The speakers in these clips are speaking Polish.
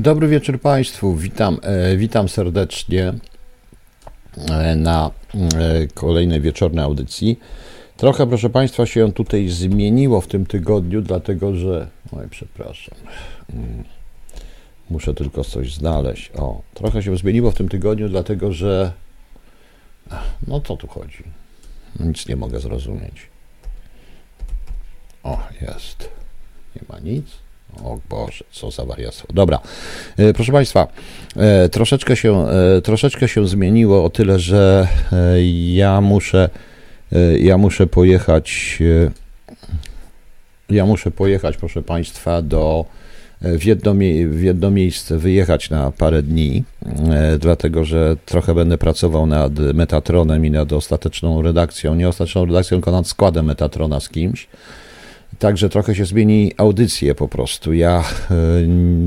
Dobry wieczór Państwu. Witam, e, witam serdecznie e, na e, kolejnej wieczornej audycji. Trochę, proszę Państwa, się tutaj zmieniło w tym tygodniu, dlatego że. Oj, przepraszam. Mm, muszę tylko coś znaleźć. O, trochę się zmieniło w tym tygodniu, dlatego że. No co tu chodzi? Nic nie mogę zrozumieć. O, jest. Nie ma nic. O Boże, co za wariactwo. Dobra, e, proszę Państwa, e, troszeczkę się, e, troszeczkę się zmieniło o tyle, że ja muszę, ja muszę pojechać, ja muszę pojechać, proszę Państwa, do w jedno, w jedno miejsce wyjechać na parę dni, dlatego że trochę będę pracował nad Metatronem i nad ostateczną redakcją, nie ostateczną redakcją, tylko nad składem Metatrona z kimś. Także trochę się zmieni audycję po prostu. Ja y,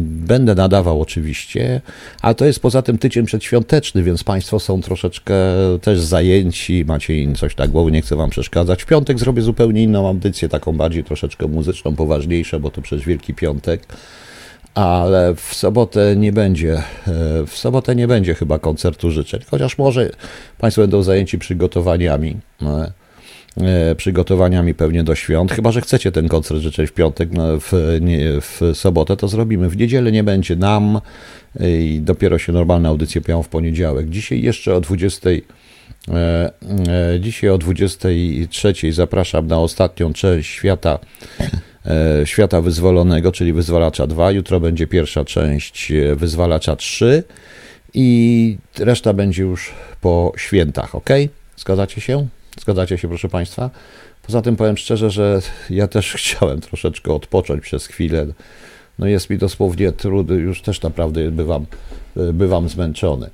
będę nadawał oczywiście, a to jest poza tym tydzień przedświąteczny, więc Państwo są troszeczkę też zajęci, macie coś na głowie, nie chcę Wam przeszkadzać. W piątek zrobię zupełnie inną audycję, taką bardziej troszeczkę muzyczną, poważniejszą, bo to przecież Wielki Piątek. Ale w sobotę nie będzie, e, w sobotę nie będzie chyba koncertu życzeń, chociaż może Państwo będą zajęci przygotowaniami. E, przygotowaniami pewnie do świąt. Chyba, że chcecie ten koncert życzeń w piątek, no w, nie, w sobotę, to zrobimy. W niedzielę nie będzie nam e, i dopiero się normalne audycje pojawią w poniedziałek. Dzisiaj jeszcze o 20. E, dzisiaj o 23 zapraszam na ostatnią część świata, świata wyzwolonego, czyli Wyzwalacza 2. Jutro będzie pierwsza część Wyzwalacza 3 i reszta będzie już po świętach, ok? Zgadzacie się? Zgadzacie się, proszę Państwa? Poza tym powiem szczerze, że ja też chciałem troszeczkę odpocząć przez chwilę. No jest mi dosłownie trudny, już też naprawdę bywam, bywam zmęczony.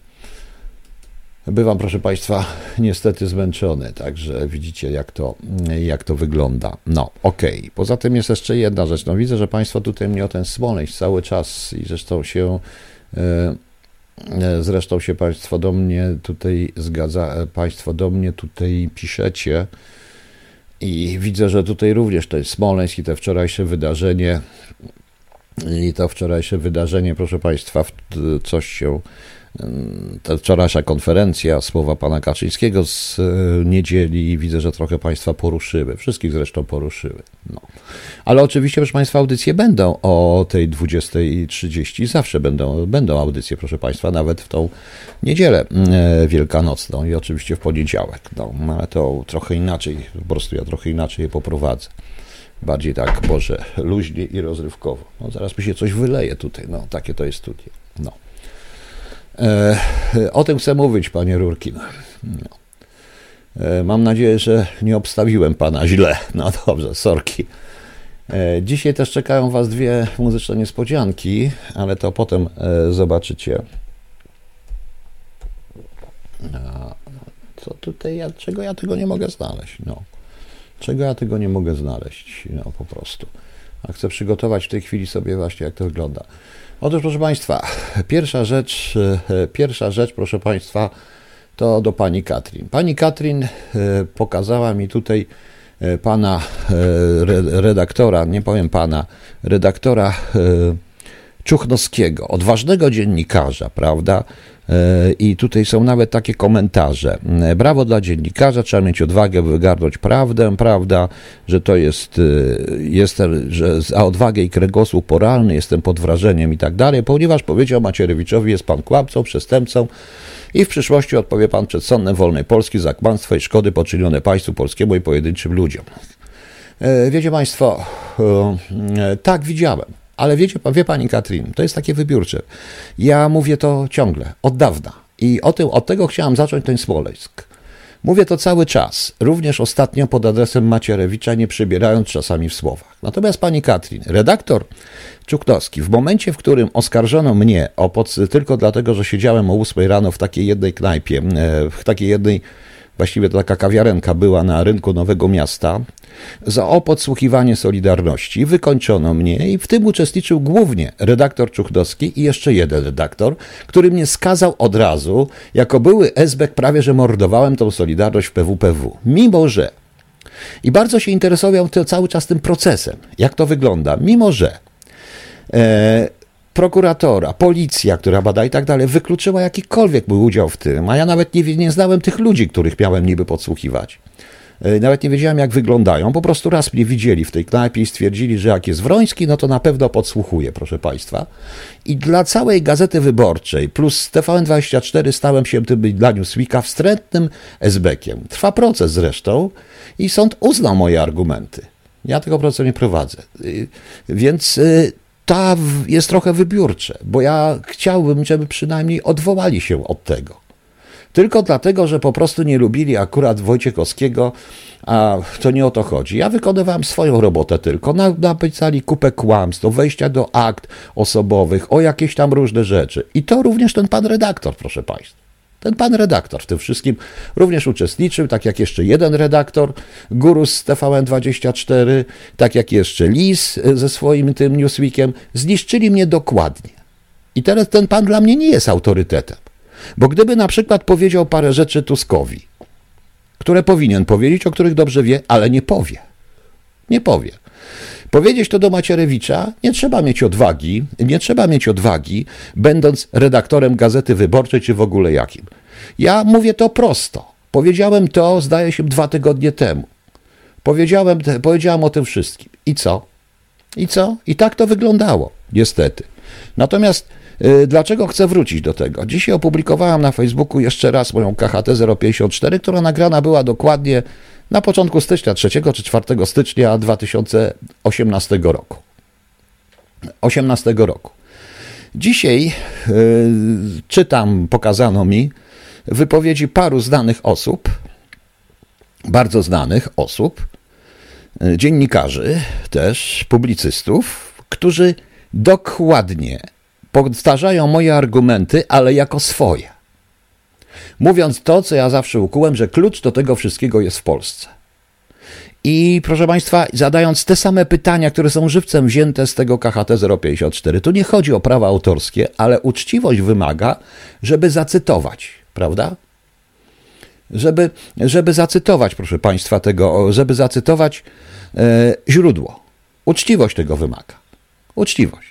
Bywam, proszę Państwa, niestety zmęczony, także widzicie, jak to, jak to wygląda. No, okej. Okay. Poza tym jest jeszcze jedna rzecz. No, widzę, że Państwo tutaj mnie o ten Smoleńsk cały czas i zresztą się. Yy, zresztą się Państwo do mnie tutaj zgadza, e, Państwo do mnie tutaj piszecie i widzę, że tutaj również to jest Smoleńsk i to wczorajsze wydarzenie. I to wczorajsze wydarzenie, proszę Państwa, coś się ta wczorajsza konferencja, słowa pana Kaczyńskiego z e, niedzieli, widzę, że trochę państwa poruszyły. Wszystkich zresztą poruszyły. No. Ale oczywiście, proszę państwa, audycje będą o tej 20.30. Zawsze będą, będą audycje, proszę państwa, nawet w tą niedzielę e, wielkanocną i oczywiście w poniedziałek. No, ale to trochę inaczej, po prostu ja trochę inaczej je poprowadzę bardziej tak, Boże, luźnie i rozrywkowo. No, zaraz mi się coś wyleje tutaj, no, takie to jest studio. No. E, o tym chcę mówić, panie Rurkin. No. E, mam nadzieję, że nie obstawiłem pana źle. No dobrze, sorki. E, dzisiaj też czekają was dwie muzyczne niespodzianki, ale to potem zobaczycie. Co tutaj, ja, czego ja tego nie mogę znaleźć? No. Czego ja tego nie mogę znaleźć? No po prostu. A chcę przygotować w tej chwili sobie właśnie, jak to wygląda. Otóż, proszę Państwa, pierwsza rzecz, e, pierwsza rzecz, proszę Państwa, to do pani Katrin. Pani Katrin e, pokazała mi tutaj e, pana redaktora, nie powiem pana, redaktora Czuchnowskiego, odważnego dziennikarza, prawda? I tutaj są nawet takie komentarze. Brawo dla dziennikarza, trzeba mieć odwagę, by wygarnąć prawdę, prawda, że to jest, jestem, że za odwagę i kręgosłup poralny jestem pod wrażeniem i tak dalej, ponieważ powiedział Macierewiczowi, jest pan kłamcą, przestępcą i w przyszłości odpowie pan przed sądem wolnej Polski za kłamstwo i szkody poczynione państwu polskiemu i pojedynczym ludziom. Wiecie Państwo, tak widziałem. Ale wiecie, wie pani Katrin, to jest takie wybiórcze. Ja mówię to ciągle, od dawna. I o tym, od tego chciałam zacząć ten Smoleńsk. Mówię to cały czas, również ostatnio pod adresem Macierewicza, nie przybierając czasami w słowach. Natomiast pani Katrin, redaktor Czuknowski, w momencie, w którym oskarżono mnie o pod... tylko dlatego, że siedziałem o 8 rano w takiej jednej knajpie, e, w takiej jednej właściwie to taka kawiarenka była na rynku Nowego Miasta, za o podsłuchiwanie Solidarności. Wykończono mnie i w tym uczestniczył głównie redaktor Czuchdowski i jeszcze jeden redaktor, który mnie skazał od razu, jako były esbek prawie, że mordowałem tą Solidarność w PWPW. Mimo, że i bardzo się interesował cały czas tym procesem, jak to wygląda, mimo że e, prokuratora, policja, która bada i tak dalej, wykluczyła jakikolwiek mój udział w tym, a ja nawet nie, nie znałem tych ludzi, których miałem niby podsłuchiwać. E, nawet nie wiedziałem, jak wyglądają. Po prostu raz mnie widzieli w tej knajpie i stwierdzili, że jak jest Wroński, no to na pewno podsłuchuje, proszę Państwa. I dla całej Gazety Wyborczej plus TVN24 stałem się tym dla Newsweeka wstrętnym esbekiem. Trwa proces zresztą i sąd uznał moje argumenty. Ja tego procesu nie prowadzę. Y, więc y, ta jest trochę wybiórcze, bo ja chciałbym, żeby przynajmniej odwołali się od tego. Tylko dlatego, że po prostu nie lubili akurat Wojciechowskiego, a to nie o to chodzi. Ja wykonywałem swoją robotę tylko. Napisali kupę kłamstw, o wejścia do akt osobowych, o jakieś tam różne rzeczy. I to również ten pan redaktor, proszę Państwa. Ten pan redaktor w tym wszystkim również uczestniczył, tak jak jeszcze jeden redaktor, Gurus z TVN24, tak jak jeszcze Lis ze swoim tym Newsweekiem, zniszczyli mnie dokładnie. I teraz ten pan dla mnie nie jest autorytetem. Bo gdyby na przykład powiedział parę rzeczy Tuskowi, które powinien powiedzieć, o których dobrze wie, ale nie powie. Nie powie. Powiedzieć to do Macierewicza nie trzeba mieć odwagi, nie trzeba mieć odwagi, będąc redaktorem Gazety Wyborczej czy w ogóle jakim. Ja mówię to prosto. Powiedziałem to, zdaje się, dwa tygodnie temu. Powiedziałem, powiedziałem o tym wszystkim. I co? I co? I tak to wyglądało, niestety. Natomiast y, dlaczego chcę wrócić do tego? Dzisiaj opublikowałem na Facebooku jeszcze raz moją KHT 054, która nagrana była dokładnie na początku stycznia, 3 czy 4 stycznia 2018 roku. 18 roku. Dzisiaj yy, czytam, pokazano mi wypowiedzi paru znanych osób, bardzo znanych osób, yy, dziennikarzy, też publicystów, którzy dokładnie powtarzają moje argumenty, ale jako swoje mówiąc to, co ja zawsze ukułem, że klucz do tego wszystkiego jest w Polsce. I proszę Państwa, zadając te same pytania, które są żywcem wzięte z tego KHT 054, tu nie chodzi o prawa autorskie, ale uczciwość wymaga, żeby zacytować, prawda? Żeby, żeby zacytować, proszę Państwa, tego, żeby zacytować e, źródło. Uczciwość tego wymaga. Uczciwość.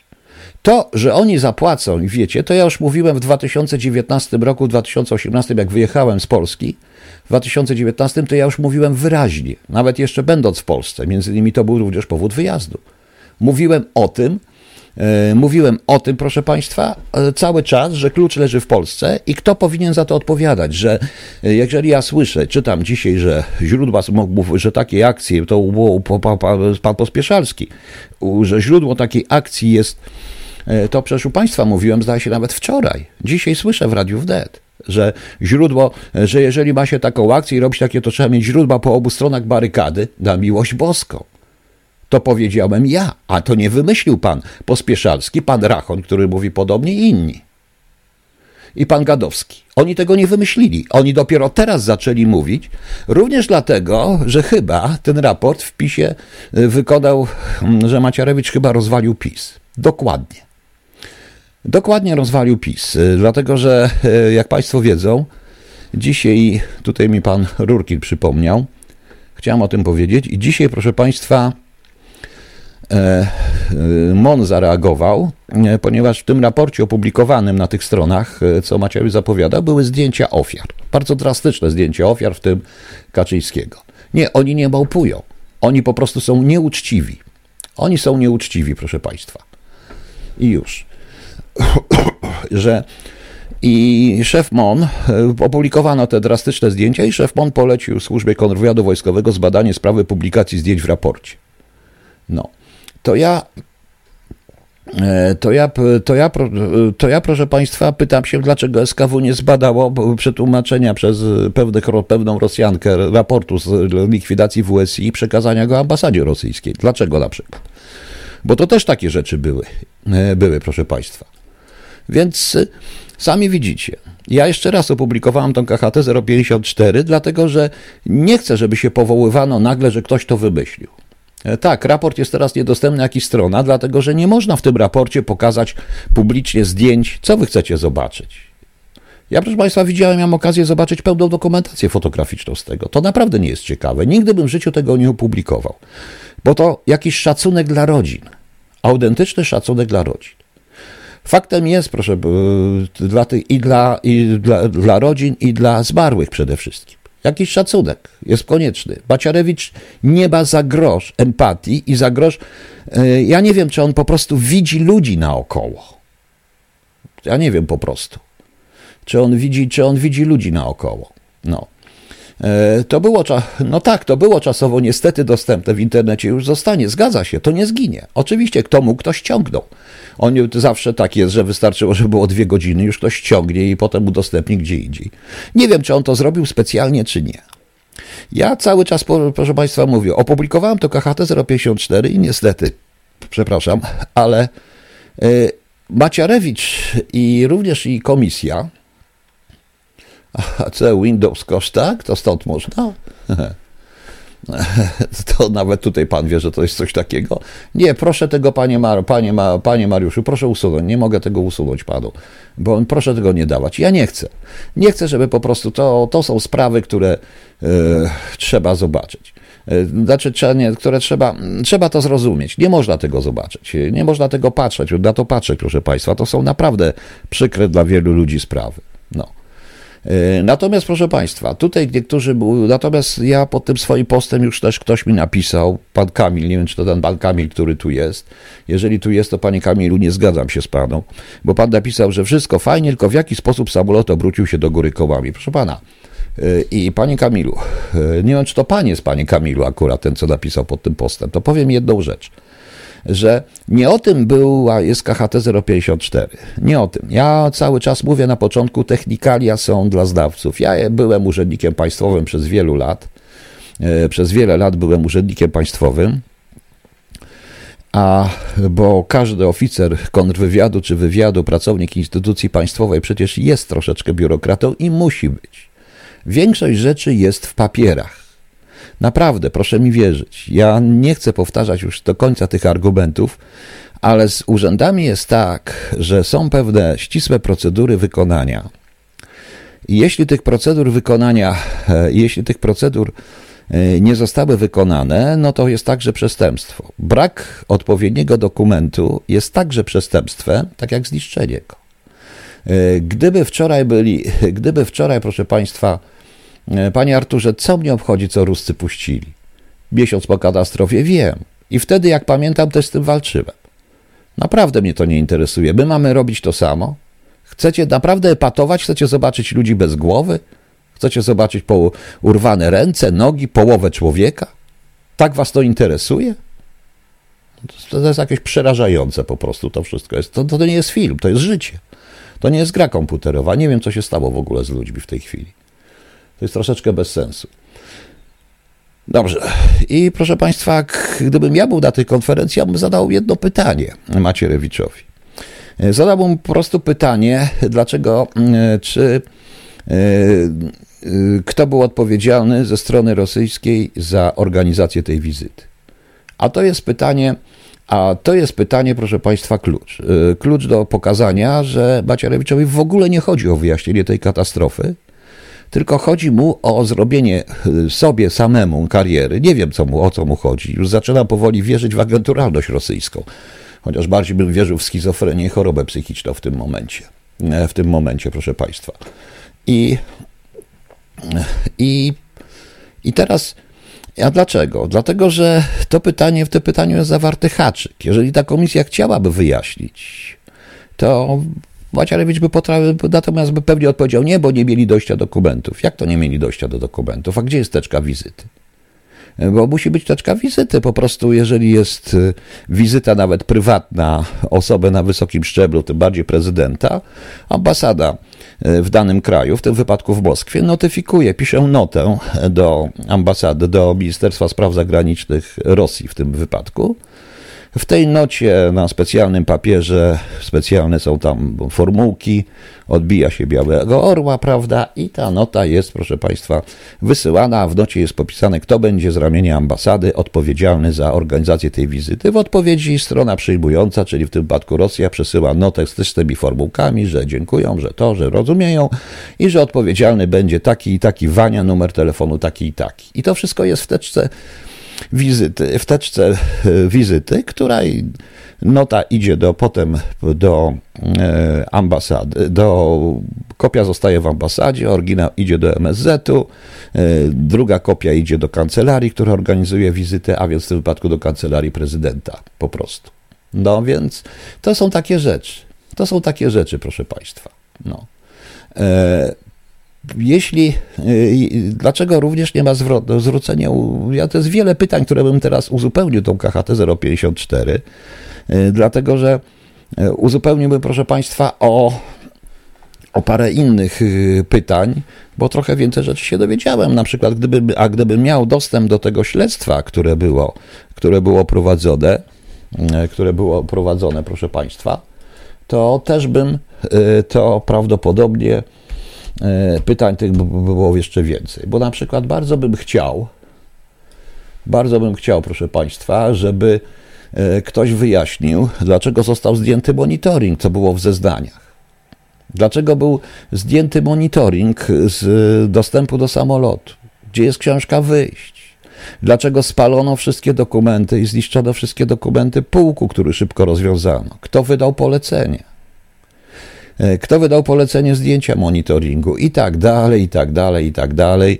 To, że oni zapłacą, wiecie, to ja już mówiłem w 2019 roku, w 2018, jak wyjechałem z Polski, w 2019 to ja już mówiłem wyraźnie, nawet jeszcze będąc w Polsce, między innymi to był również powód wyjazdu. Mówiłem o tym, e, mówiłem o tym, proszę Państwa, e, cały czas, że klucz leży w Polsce i kto powinien za to odpowiadać, że e, jeżeli ja słyszę, czytam dzisiaj, że źródła, że takiej akcji, to był pan Pospieszalski, że źródło takiej akcji jest to przecież u Państwa mówiłem, zdaje się nawet wczoraj. Dzisiaj słyszę w Radiu Wnet, że źródło, e, że jeżeli ma się taką akcję i robić takie, to trzeba mieć źródła po obu stronach barykady na miłość boską. To powiedziałem ja, a to nie wymyślił pan Pospieszalski, pan Rachon, który mówi podobnie i inni. I pan Gadowski. Oni tego nie wymyślili. Oni dopiero teraz zaczęli mówić, również dlatego, że chyba ten raport w PiSie e, wykonał, że Macierewicz chyba rozwalił PiS. Dokładnie. Dokładnie rozwalił PiS, y, dlatego że, y, jak Państwo wiedzą, dzisiaj, tutaj mi pan Rurkin przypomniał, chciałem o tym powiedzieć, i dzisiaj, proszę Państwa, e, y, MON zareagował, e, ponieważ w tym raporcie opublikowanym na tych stronach, e, co Macierewicz zapowiadał, były zdjęcia ofiar. Bardzo drastyczne zdjęcia ofiar, w tym Kaczyńskiego. Nie, oni nie małpują. Oni po prostu są nieuczciwi. Oni są nieuczciwi, proszę Państwa. I już. że i szef MON, e, opublikowano te drastyczne zdjęcia i szef MON polecił służbie kontrwywiadu wojskowego zbadanie sprawy publikacji zdjęć w raporcie. No, to ja e, to ja, to, ja, to ja, proszę Państwa, pytam się, dlaczego SKW nie zbadało przetłumaczenia przez pewnych, pewną Rosjankę raportu z likwidacji WSI i przekazania go ambasadzie rosyjskiej. Dlaczego na przykład? Bo to też takie rzeczy były, e, były proszę Państwa. Więc y, sami widzicie. Ja jeszcze raz opublikowałem tą KHT 054, dlatego że nie chcę, żeby się powoływano nagle, że ktoś to wymyślił. E, tak, raport jest teraz niedostępny na jakichś stronach, dlatego że nie można w tym raporcie pokazać publicznie zdjęć, co wy chcecie zobaczyć. Ja, proszę Państwa, widziałem, miałem okazję zobaczyć pełną dokumentację fotograficzną z tego. To naprawdę nie jest ciekawe. Nigdy bym w życiu tego nie opublikował, bo to jakiś szacunek dla rodzin. Autentyczny szacunek dla rodzin. Faktem jest, proszę, dla tych, i, dla, i dla, dla rodzin, i dla zmarłych przede wszystkim. Jakiś szacunek jest konieczny. Baciarewicz nie ma za grosz empatii i za grosz. E, ja nie wiem, czy on po prostu widzi ludzi naokoło. Ja nie wiem po prostu. Czy on widzi, czy on widzi ludzi naokoło. No. E, to było, no tak, to było czasowo niestety dostępne w internecie, już zostanie, zgadza się, to nie zginie. Oczywiście, kto mógł, ktoś ściągnął. On zawsze tak jest, że wystarczyło, żeby było dwie godziny, już ktoś ściągnie i potem udostępni gdzie indziej. Nie wiem, czy on to zrobił specjalnie, czy nie. Ja cały czas, proszę Państwa, mówię, opublikowałem to KHT 054 i niestety, przepraszam, ale y, Maciarewicz i również i komisja, a co Windows kosz, tak? To stąd można? To nawet tutaj pan wie, że to jest coś takiego. Nie, proszę tego, panie, Mar panie, Ma panie Mariuszu, proszę usunąć. Nie mogę tego usunąć panu, bo proszę tego nie dawać. Ja nie chcę. Nie chcę, żeby po prostu to, to są sprawy, które e, trzeba zobaczyć. E, znaczy, które trzeba, trzeba to zrozumieć. Nie można tego zobaczyć. Nie można tego patrzeć. Na to patrzeć, proszę państwa. To są naprawdę przykre dla wielu ludzi sprawy. No. E, natomiast, proszę Państwa, tutaj niektórzy, natomiast ja pod tym swoim postem już też ktoś mi napisał, pan Kamil, nie wiem czy to ten pan Kamil, który tu jest. Jeżeli tu jest, to panie Kamilu, nie zgadzam się z paną, bo pan napisał, że wszystko fajnie, tylko w jaki sposób samolot obrócił się do góry kołami. Proszę pana, e, i panie Kamilu, e, nie wiem czy to pan jest, panie Kamilu, akurat ten, co napisał pod tym postem, to powiem jedną rzecz że nie o tym była jest KHT 054. Nie o tym. Ja cały czas mówię na początku, technikalia są dla zdawców. Ja byłem urzędnikiem państwowym przez wielu lat. E, przez wiele lat byłem urzędnikiem państwowym. A bo każdy oficer kontrwywiadu czy wywiadu, pracownik instytucji państwowej przecież jest troszeczkę biurokratą i musi być. Większość rzeczy jest w papierach. Naprawdę, proszę mi wierzyć. Ja nie chcę powtarzać już do końca tych argumentów, ale z urzędami jest tak, że są pewne ścisłe procedury wykonania. I jeśli tych procedur wykonania, e, jeśli tych procedur e, nie zostały wykonane, no to jest także przestępstwo. Brak odpowiedniego dokumentu jest także przestępstwem, tak jak zniszczenie go. E, gdyby wczoraj byli, gdyby wczoraj, proszę Państwa, panie Arturze, co mnie obchodzi, co Ruscy puścili? Miesiąc po katastrofie wiem. I wtedy, jak pamiętam, też z tym walczyłem. Naprawdę mnie to nie interesuje. My mamy robić to samo? Chcecie naprawdę epatować? Chcecie zobaczyć ludzi bez głowy? Chcecie zobaczyć po urwane ręce, nogi, połowę człowieka? Tak was to interesuje? To jest jakieś przerażające po prostu to wszystko. Jest, to, to nie jest film, to jest życie. To nie jest gra komputerowa. Nie wiem, co się stało w ogóle z ludźmi w tej chwili. To jest troszeczkę bez sensu. Dobrze. I proszę Państwa, gdybym ja był na tej konferencji, ja bym zadał jedno pytanie Macierewiczowi. Zadałbym po prostu pytanie, dlaczego, mm, czy e, e, kto był odpowiedzialny ze strony rosyjskiej za organizację tej wizyty. A to jest pytanie, a to jest pytanie, proszę Państwa, klucz. E, klucz do pokazania, że Macierewiczowi w ogóle nie chodzi o wyjaśnienie tej katastrofy, tylko chodzi mu o zrobienie y, sobie samemu kariery. Nie wiem, co mu, o co mu chodzi. Już zaczynam powoli wierzyć w agenturalność rosyjską. Chociaż bardziej bym wierzył w schizofrenię i chorobę psychiczną w tym momencie. E, w tym momencie, proszę Państwa. I, i, i teraz. A dlaczego? Dlatego, że to pytanie, w tym pytaniu jest zawarty haczyk. Jeżeli ta komisja chciałaby wyjaśnić, to Maciarewicz by potrafił, natomiast by pewnie odpowiedział nie, bo nie mieli dojścia do dokumentów. Jak to nie mieli dojścia do dokumentów? A gdzie jest teczka wizyty? Bo musi być teczka wizyty. Po prostu, jeżeli jest y, wizyta nawet prywatna osoby na wysokim szczeblu, tym bardziej prezydenta, ambasada y, w danym kraju, w tym wypadku w Moskwie, notyfikuje, pisze notę do ambasady, do Ministerstwa Spraw Zagranicznych Rosji w tym wypadku, w tej nocie na specjalnym papierze, specjalne są tam formułki, odbija się białego orła, prawda? I ta nota jest, proszę Państwa, wysyłana, w nocie jest popisane, kto będzie z ramienia ambasady odpowiedzialny za organizację tej wizyty. W odpowiedzi strona przyjmująca, czyli w tym wypadku Rosja, przesyła notę z tymi formułkami, że dziękują, że to, że rozumieją i że odpowiedzialny będzie taki i taki Wania, numer telefonu taki i taki. I to wszystko jest w teczce wizyty, w teczce wizyty, której nota idzie do, potem do ambasady, do, kopia zostaje w ambasadzie, oryginał idzie do MSZ-u, druga kopia idzie do kancelarii, która organizuje wizytę, a więc w tym wypadku do kancelarii prezydenta po prostu. No więc to są takie rzeczy. To są takie rzeczy, proszę Państwa. No. Jeśli, e, dlaczego również nie ma zwrócenia, ja to jest wiele pytań, które bym teraz uzupełnił tą KHT 054, e, dlatego że uzupełniłbym, proszę Państwa, o, o parę innych pytań, bo trochę więcej rzeczy się dowiedziałem. Na przykład, gdyby, a gdybym miał dostęp do tego śledztwa, które było, które było prowadzone, które było prowadzone, proszę Państwa, to też bym, to prawdopodobnie pytań tych by było jeszcze więcej. Bo na przykład bardzo bym chciał, bardzo bym chciał, proszę Państwa, żeby e, ktoś wyjaśnił, dlaczego został zdjęty monitoring, co było w zeznaniach. Dlaczego był zdjęty monitoring z dostępu do samolotu? Gdzie jest książka wyjść? Dlaczego spalono wszystkie dokumenty i zniszczono wszystkie dokumenty pułku, który szybko rozwiązano? Kto wydał polecenie? E, kto wydał polecenie zdjęcia monitoringu? I tak dalej, i tak dalej, i tak dalej.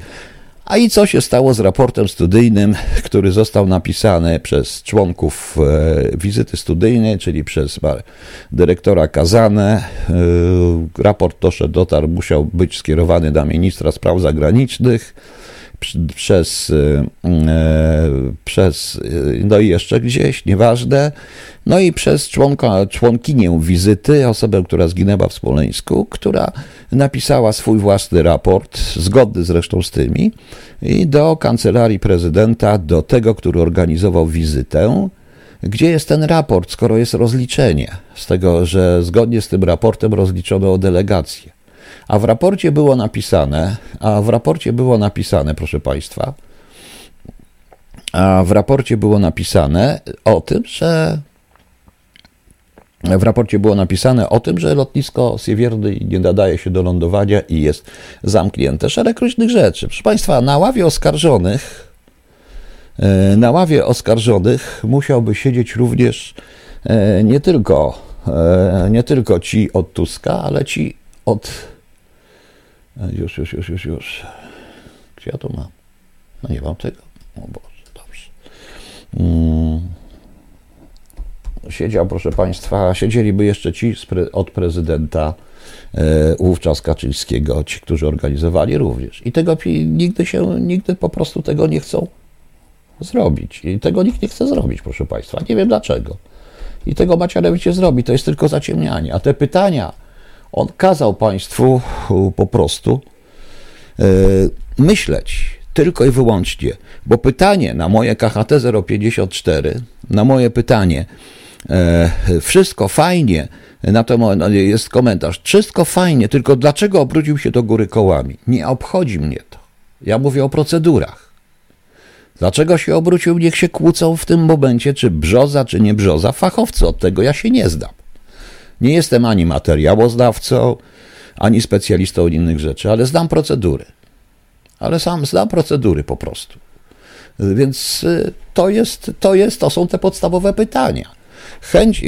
A i co się stało z raportem studyjnym, który został napisany przez członków e, wizyty studyjnej, czyli przez dyrektora Kazanę. E, raport doszedł, dotarł, musiał być skierowany do ministra spraw zagranicznych przez, y, e, przez, y, no i jeszcze gdzieś, nieważne, no i przez członka, członkinię wizyty, osobę, która zginęła w Smoleńsku, która napisała swój własny raport, zgodny zresztą z tymi, i do kancelarii prezydenta, do tego, który organizował wizytę, gdzie jest ten raport, skoro jest rozliczenie? Z tego, że zgodnie z tym raportem rozliczono delegację. A w raporcie było napisane, a w raporcie było napisane, proszę Państwa, a w raporcie było napisane o tym, że w raporcie było napisane o tym, że lotnisko Siewierdy nie nadaje się do lądowania i jest zamknięte. Szereg różnych rzeczy. Proszę Państwa, na ławie oskarżonych, e, na ławie oskarżonych musiałby siedzieć również e, nie tylko, e, nie tylko ci od Tuska, ale ci od już, już, już, już, już. Gdzie ja to mam? No nie mam tego. O Boże, dobrze. Hmm. Siedział, proszę Państwa, siedzieliby jeszcze ci od prezydenta e, wówczas Kaczyńskiego, ci, którzy organizowali również. I tego nigdy się, nigdy po prostu tego nie chcą zrobić. I tego nikt nie chce zrobić, proszę Państwa. Nie wiem dlaczego. I tego Macierewicz zrobi. To jest tylko zaciemnianie. A te pytania, on kazał Państwu po prostu e, myśleć tylko i wyłącznie, bo pytanie na moje KHT 054, na moje pytanie, e, wszystko fajnie, na to no, jest komentarz, wszystko fajnie, tylko dlaczego obrócił się do góry kołami? Nie obchodzi mnie to. Ja mówię o procedurach. Dlaczego się obrócił? Niech się kłócą w tym momencie, czy brzoza, czy nie brzoza. Fachowcy od tego ja się nie zdam. Nie jestem ani materiałoznawcą, ani specjalistą od innych rzeczy, ale znam procedury. Ale sam znam procedury po prostu. Więc y, to jest, to jest, to są te podstawowe pytania. Chęć,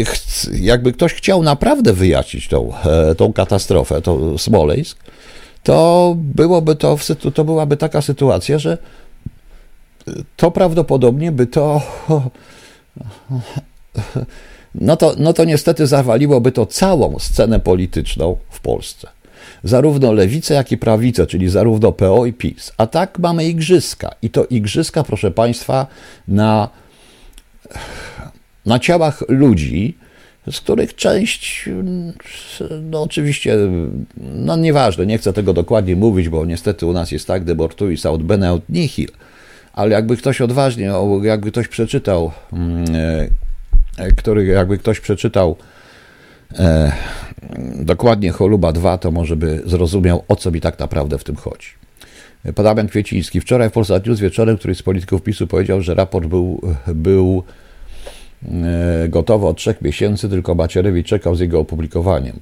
jakby ktoś chciał naprawdę wyjaśnić tą, e, tą katastrofę, to Smoleńsk, to byłoby to, to byłaby taka sytuacja, że to prawdopodobnie by to no to, no to niestety zawaliłoby to całą scenę polityczną w Polsce. Zarówno lewicę, jak i prawicę, czyli zarówno PO i PiS. A tak mamy igrzyska. I to igrzyska, proszę Państwa, na, na ciałach ludzi, z których część, no oczywiście, no nieważne, nie chcę tego dokładnie mówić, bo niestety u nas jest tak, de mortuis aut bene aut nihil, ale jakby ktoś odważnie, jakby ktoś przeczytał mm, E, który jakby ktoś przeczytał e, dokładnie Choluba 2, to może by zrozumiał, o co mi tak naprawdę w tym chodzi. Pan Kwieciński. Wczoraj w Polsat News wieczorem któryś z polityków PiSu powiedział, że raport był, był gotowe od trzech miesięcy, tylko Macierewicz czekał z jego opublikowaniem.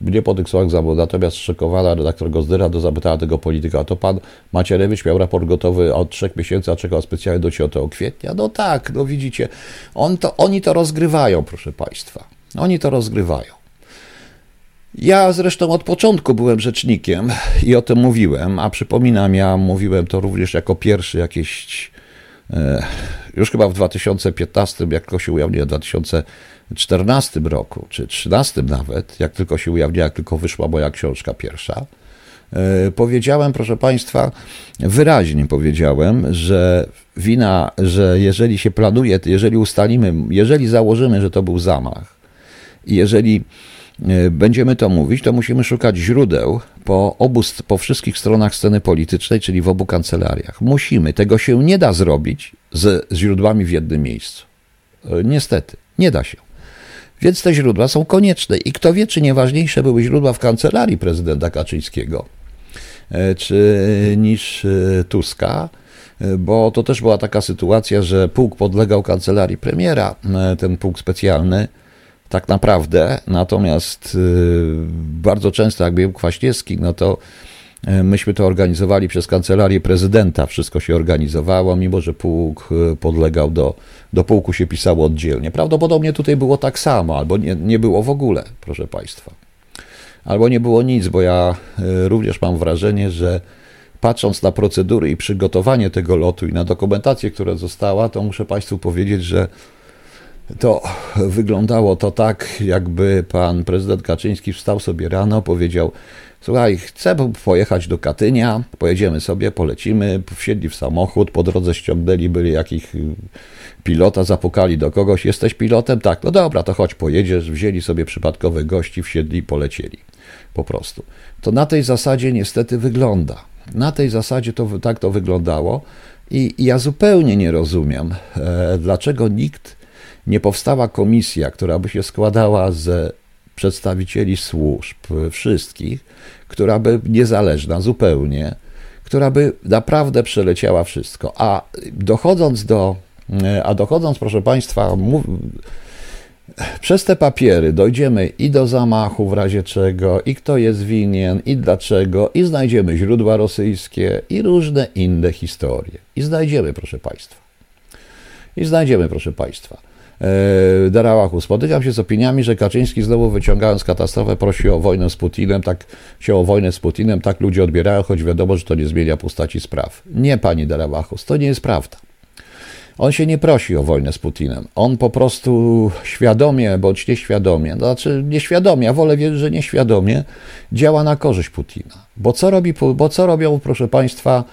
Mnie po tych słowach zawodu, natomiast szokowała redaktor Gozdyra, to zapytała tego polityka, to pan Macierewicz miał raport gotowy od trzech miesięcy, a czekał specjalnie do 10 kwietnia? No tak, no widzicie, on to, oni to rozgrywają, proszę państwa. Oni to rozgrywają. Ja zresztą od początku byłem rzecznikiem i o tym mówiłem, a przypominam, ja mówiłem to również jako pierwszy jakieś, e, już chyba w 2015, jak się ujawniło, w 2014 roku, czy 2013 nawet, jak tylko się ujawniła, jak tylko wyszła moja książka pierwsza, e, powiedziałem, proszę Państwa, wyraźnie powiedziałem, że wina, że jeżeli się planuje, jeżeli ustalimy, jeżeli założymy, że to był zamach, i jeżeli E, będziemy to mówić, to musimy szukać źródeł po, obu, po wszystkich stronach sceny politycznej, czyli w obu kancelariach. Musimy. Tego się nie da zrobić z, z źródłami w jednym miejscu. E, niestety, nie da się. Więc te źródła są konieczne. I kto wie, czy nieważniejsze były źródła w kancelarii prezydenta Kaczyńskiego e, czy niż Tuska, bo to też była taka sytuacja, że pułk podlegał kancelarii premiera, ten pułk specjalny, tak naprawdę. Natomiast y, bardzo często, jak był Kwaśniewski, no to y, myśmy to organizowali przez kancelarię prezydenta. Wszystko się organizowało, mimo że pułk y, podlegał do, do pułku, się pisało oddzielnie. Prawdopodobnie tutaj było tak samo, albo nie, nie było w ogóle, proszę Państwa. Albo nie było nic, bo ja również mam wrażenie, że patrząc na procedury i przygotowanie tego lotu i na dokumentację, która została, to muszę Państwu powiedzieć, że to wyglądało to tak, jakby pan prezydent Kaczyński wstał sobie rano, powiedział: Słuchaj, chcę pojechać do Katynia, pojedziemy sobie, polecimy. Wsiedli w samochód, po drodze ściągnęli byli jakich y, pilota, zapukali do kogoś: Jesteś pilotem? Tak, no dobra, to chodź, pojedziesz. Wzięli sobie przypadkowych gości, wsiedli i polecieli. Po prostu. To na tej zasadzie niestety wygląda. Na tej zasadzie to tak to wyglądało. I, ja zupełnie nie rozumiem, e, dlaczego nikt nie powstała komisja, która by się składała z przedstawicieli służb, wszystkich, która by niezależna zupełnie, która by naprawdę przeleciała wszystko. A dochodząc do, a dochodząc, proszę Państwa, mów, przez te papiery dojdziemy i do zamachu w razie czego, i kto jest winien, i dlaczego, i znajdziemy źródła rosyjskie, i różne inne historie. I znajdziemy, proszę Państwa. I znajdziemy, proszę Państwa. E, Darałachu. Spotykam się z opiniami, że Kaczyński znowu wyciągając katastrofę prosi o wojnę z Putinem, tak się o wojnę z Putinem, tak ludzie odbierają, choć wiadomo, że to nie zmienia postaci spraw. Nie, pani Darałachus, to nie jest prawda. On się nie prosi o wojnę z Putinem. On po prostu świadomie bądź nieświadomie, to znaczy nieświadomie, a wolę wierzyć, że nieświadomie, działa na korzyść Putina. Bo co, robi, bo co robią, proszę Państwa,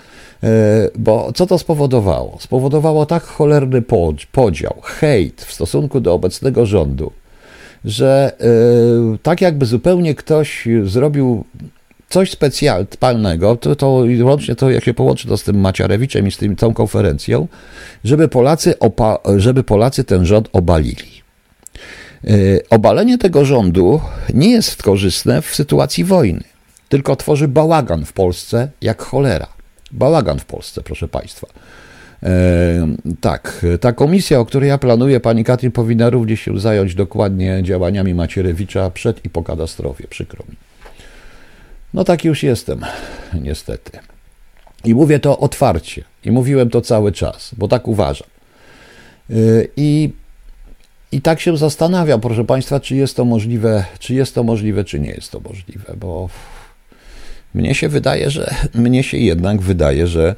bo co to spowodowało? Spowodowało tak cholerny podział, hejt w stosunku do obecnego rządu, że e, tak jakby zupełnie ktoś zrobił coś specjalnego, to, to łącznie to, jak się połączy to z tym Maciarewiczem i z tym, tą konferencją, żeby Polacy, żeby Polacy ten rząd obalili. E, obalenie tego rządu nie jest korzystne w sytuacji wojny, tylko tworzy bałagan w Polsce jak cholera bałagan w Polsce, proszę Państwa. E, tak, ta komisja, o której ja planuję, pani Katrin, powinna również się zająć dokładnie działaniami Macierewicza przed i po katastrofie, przykro mi. No tak już jestem, niestety. I mówię to otwarcie. I mówiłem to cały czas, bo tak uważam. E, I, I tak się zastanawiam, proszę Państwa, czy jest to możliwe, czy jest to możliwe, czy nie jest to możliwe, bo mnie się wydaje, że mnie się jednak wydaje, że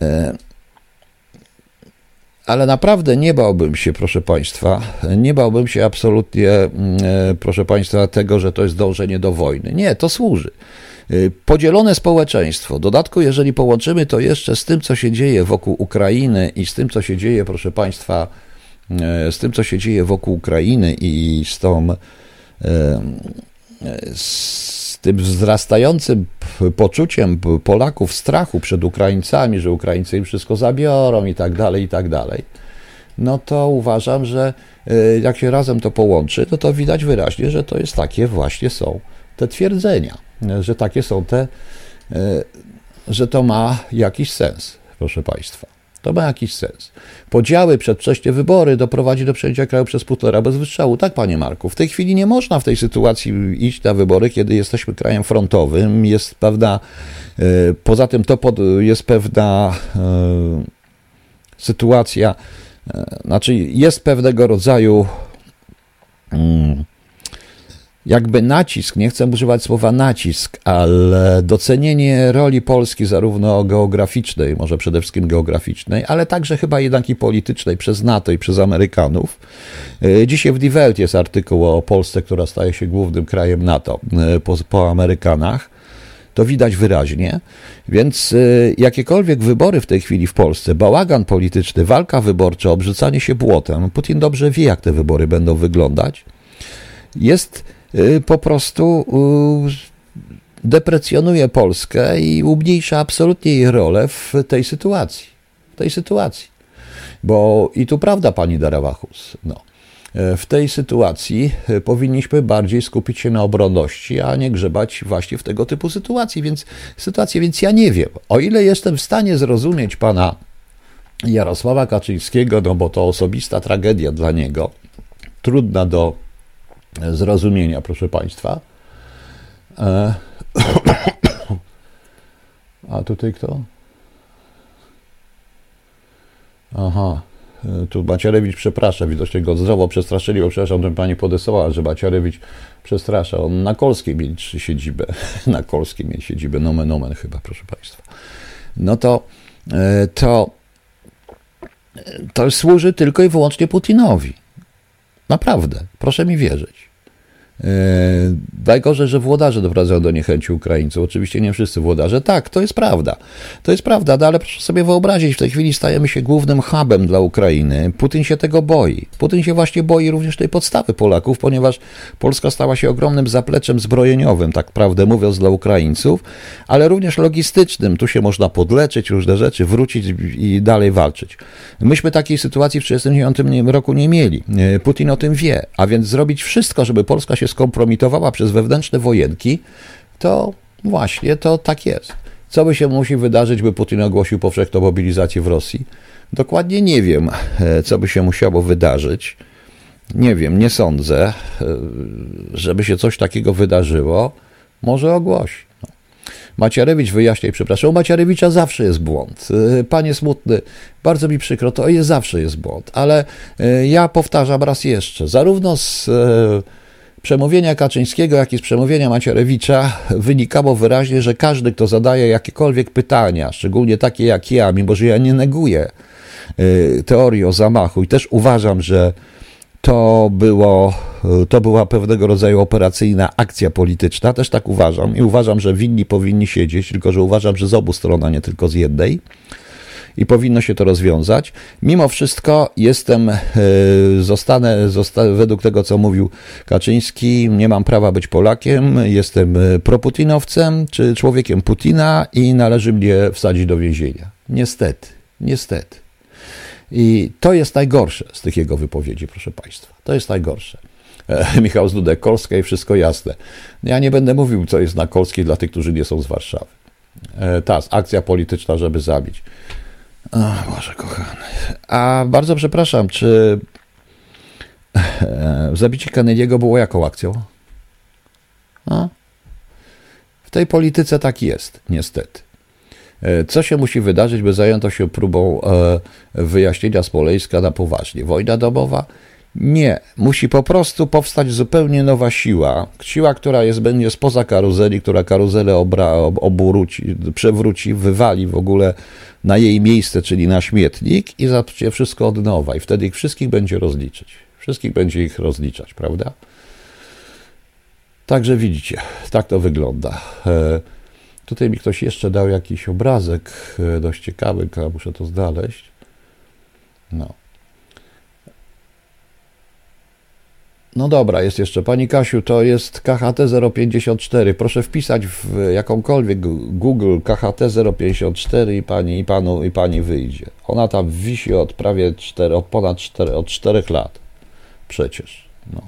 e, ale naprawdę nie bałbym się, proszę Państwa, nie bałbym się absolutnie, mm, e, proszę Państwa, tego, że to jest dążenie do wojny. Nie, to służy. E, podzielone społeczeństwo. W dodatku, jeżeli połączymy to jeszcze z tym, co się dzieje wokół Ukrainy i z tym, co się dzieje, proszę Państwa, z tym, co się dzieje wokół Ukrainy i z tą. Z tym wzrastającym poczuciem Polaków strachu przed Ukraińcami, że Ukraińcy im wszystko zabiorą i tak dalej, i tak dalej, no to uważam, że e, jak się razem to połączy, no to widać wyraźnie, że to jest takie właśnie są te twierdzenia, że takie są te, e, że to ma jakiś sens, proszę Państwa. To ma jakiś sens. Podziały, przedwcześnie wybory doprowadzi do przejęcia kraju przez półtora bez wystrzału. Tak, panie Marku. W tej chwili nie można w tej sytuacji iść na wybory, kiedy jesteśmy krajem frontowym. Jest pewna, e, poza tym to jest pewna e, sytuacja, e, znaczy jest pewnego rodzaju mm, jakby nacisk, nie chcę używać słowa nacisk, ale docenienie roli Polski zarówno geograficznej, może przede wszystkim geograficznej, ale także chyba jednak i politycznej przez NATO i przez Amerykanów. E, dzisiaj w Die Welt jest artykuł o Polsce, która staje się głównym krajem NATO e, po, po Amerykanach. To widać wyraźnie. Więc e, jakiekolwiek wybory w tej chwili w Polsce, bałagan polityczny, walka wyborcza, obrzucanie się błotem, Putin dobrze wie, jak te wybory będą wyglądać, jest po prostu y, deprecjonuje Polskę i umniejsza absolutnie jej rolę w tej sytuacji. W tej sytuacji. Bo i tu prawda, pani Darawachus, no. Y, w tej sytuacji powinniśmy bardziej skupić się na obronności, a nie grzebać właśnie w tego typu sytuacji. Więc sytuację, więc ja nie wiem. O ile jestem w stanie zrozumieć pana Jarosława Kaczyńskiego, no bo to osobista tragedia dla niego, trudna do zrozumienia, proszę Państwa. E, a tutaj kto? Aha, e, tu Macierewicz przeprasza, widocznie go zdrowo przestraszyli, bo przepraszam, że pani podesłała, że Macierewicz przestrasza. On na Kolskiej mieli siedzibę, na Kolskiej mieli siedzibę, nomen nomen chyba, proszę Państwa. No to, e, to, to służy tylko i wyłącznie Putinowi. Naprawdę, proszę mi wierzyć. E, najgorzej, że włodarze doprowadzają do niechęci Ukraińców. Oczywiście nie wszyscy włodarze. Tak, to jest prawda. To jest prawda, no ale proszę sobie wyobrazić, w tej chwili stajemy się głównym hubem dla Ukrainy. Putin się tego boi. Putin się właśnie boi również tej podstawy Polaków, ponieważ Polska stała się ogromnym zapleczem zbrojeniowym, tak prawdę mówiąc, dla Ukraińców, ale również logistycznym. Tu się można podleczyć, różne rzeczy, wrócić i dalej walczyć. Myśmy takiej sytuacji w 1939 roku nie mieli. E, Putin o tym wie, a więc zrobić wszystko, żeby Polska się skompromitowała przez wewnętrzne wojenki, to właśnie to tak jest. Co by się musi wydarzyć, by Putin ogłosił powszechną mobilizację w Rosji? Dokładnie nie wiem, e, co by się musiało wydarzyć. Nie wiem, nie sądzę, e, żeby się coś takiego wydarzyło. Może ogłosi. No. Macierewicz wyjaśnia przepraszam, u Macierewicza zawsze jest błąd. E, panie Smutny, bardzo mi przykro, to jest zawsze jest błąd, ale ja powtarzam raz jeszcze, zarówno z przemówienia Kaczyńskiego, jak i z przemówienia Macierewicza wynikało wyraźnie, że każdy, kto zadaje jakiekolwiek pytania, szczególnie takie jak ja, mimo że ja nie neguję y, teorii o zamachu i też uważam, że to, było, y, to była pewnego rodzaju operacyjna akcja polityczna, też tak uważam i uważam, że winni powinni siedzieć, tylko że uważam, że z obu stron, a nie tylko z jednej i powinno się to rozwiązać. Mimo wszystko jestem, e, zostanę, zostanę według tego, co mówił Kaczyński, nie mam prawa być Polakiem, jestem e, proputinowcem czy człowiekiem Putina i należy mnie wsadzić do więzienia. Niestety, niestety. I to jest najgorsze z tych jego wypowiedzi, proszę Państwa. To jest najgorsze. E, Michał Zdudek, Kolska i wszystko jasne. Ja nie będę mówił, co jest na Kolskiej dla tych, którzy nie są z Warszawy. Ta akcja polityczna, żeby zabić. O Boże kochany. A bardzo przepraszam, czy zabicie Kennedy'ego było jaką akcją? A? W tej polityce tak jest, niestety. E, co się musi wydarzyć, by zajęto się próbą e, wyjaśnienia Smoleńska na poważnie? Wojna domowa? Nie, musi po prostu powstać zupełnie nowa siła. Siła, która jest, będzie spoza karuzeli, która karuzelę obra, obróci, przewróci, wywali w ogóle na jej miejsce, czyli na śmietnik i zacznie wszystko od nowa. I wtedy ich wszystkich będzie rozliczyć. Wszystkich będzie ich rozliczać, prawda? Także widzicie, tak to wygląda. E, tutaj mi ktoś jeszcze dał jakiś obrazek e, dość ciekawy, muszę to znaleźć. No. No dobra, jest jeszcze. Pani Kasiu, to jest KHT 054. Proszę wpisać w jakąkolwiek Google KHT 054 i pani, i panu, i pani wyjdzie. Ona tam wisi od prawie 4, od ponad 4, od 4 lat. Przecież. No.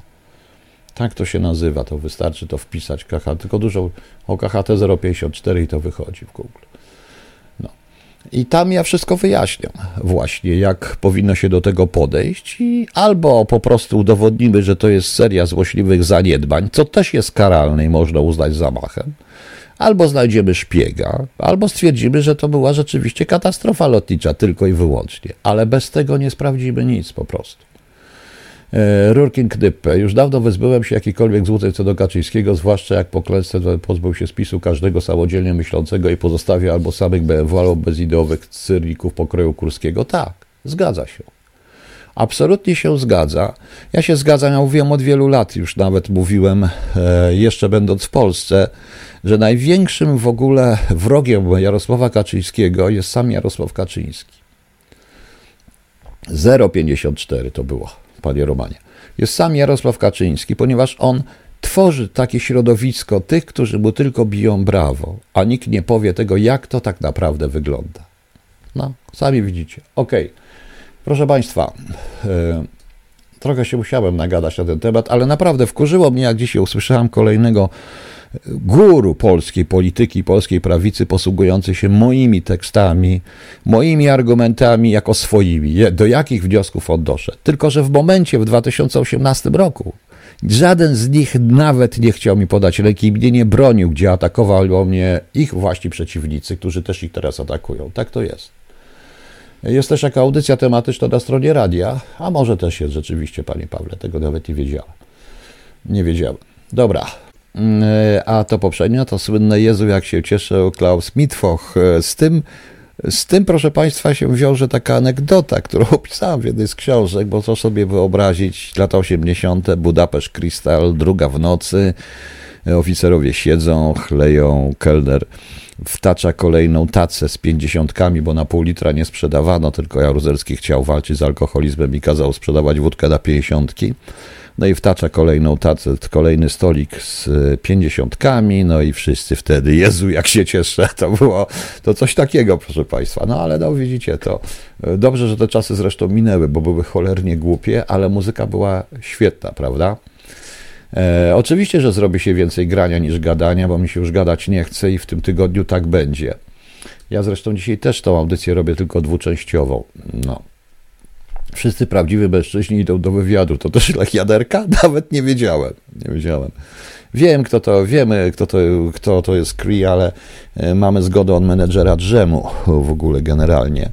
Tak to się nazywa, to wystarczy to wpisać KHT, tylko dużo o KHT 054 i to wychodzi w Google. I tam ja wszystko wyjaśniam, właśnie jak powinno się do tego podejść, i albo po prostu udowodnimy, że to jest seria złośliwych zaniedbań, co też jest karalne i można uznać zamachem, albo znajdziemy szpiega, albo stwierdzimy, że to była rzeczywiście katastrofa lotnicza tylko i wyłącznie, ale bez tego nie sprawdzimy nic po prostu. E, Rurkin Knyppe. Już dawno wyzbyłem się jakikolwiek złudzeń co do Kaczyńskiego, zwłaszcza jak po klęsce pozbył się spisu każdego samodzielnie myślącego i pozostawia albo samych BMW, albo bezideowych cyrlików pokroju Kurskiego. Tak, zgadza się. Absolutnie się zgadza. Ja się zgadzam, ja mówiłem od wielu lat, już nawet mówiłem, e, jeszcze będąc w Polsce, że największym w ogóle wrogiem Jarosława Kaczyńskiego jest sam Jarosław Kaczyński. 0,54 to było panie Romanie, jest sam Jarosław Kaczyński, ponieważ on tworzy takie środowisko tych, którzy mu tylko biją brawo, a nikt nie powie tego, jak to tak naprawdę wygląda. No, sami widzicie. Okej. Okay. Proszę Państwa, yy, trochę się musiałem nagadać na ten temat, ale naprawdę wkurzyło mnie, jak dzisiaj usłyszałem kolejnego guru polskiej polityki, polskiej prawicy, posługujący się moimi tekstami, moimi argumentami jako swoimi. Do jakich wniosków on doszedł? Tylko, że w momencie, w 2018 roku, żaden z nich nawet nie chciał mi podać ręki mnie nie bronił, gdzie atakowało mnie ich właśnie przeciwnicy, którzy też ich teraz atakują. Tak to jest. Jest też jaka audycja tematyczna na stronie radia, a może też jest rzeczywiście, panie Pawle, tego nawet nie wiedziałem. Nie wiedziałem. Dobra, a to poprzednio, to słynne Jezu, jak się cieszę Klaus Mitwoch. E, z tym, z tym, proszę Państwa, się wiąże taka anegdota, którą opisałem w jednej z książek, bo co sobie wyobrazić, lata 80., Budapeszt Krystal, druga w nocy, oficerowie siedzą, chleją, kelner wtacza kolejną tacę z pięćdziesiątkami, bo na pół litra nie sprzedawano, tylko Jaruzelski chciał walczyć z alkoholizmem i kazał sprzedawać wódkę na pięćdziesiątki. No i wtacza kolejną tacę, kolejny stolik z e, pięćdziesiątkami, no i wszyscy wtedy, Jezu, jak się cieszę, to było to coś takiego, proszę Państwa. No ale no widzicie to. E, dobrze, że te czasy zresztą minęły, bo były cholernie głupie, ale muzyka była świetna, prawda? E, oczywiście, że zrobi się więcej grania niż gadania, bo mi się już gadać nie chce i w tym tygodniu tak będzie. Ja zresztą dzisiaj też tą audycję robię tylko dwuczęściową. No. Wszyscy prawdziwi mężczyźni idą do wywiadu. To też Jaderka? Nawet nie wiedziałem. Nie wiedziałem. Wiem, kto to, wiemy, kto to, kto to jest Cree, ale e, mamy zgodę od menedżera drzemu w ogóle generalnie.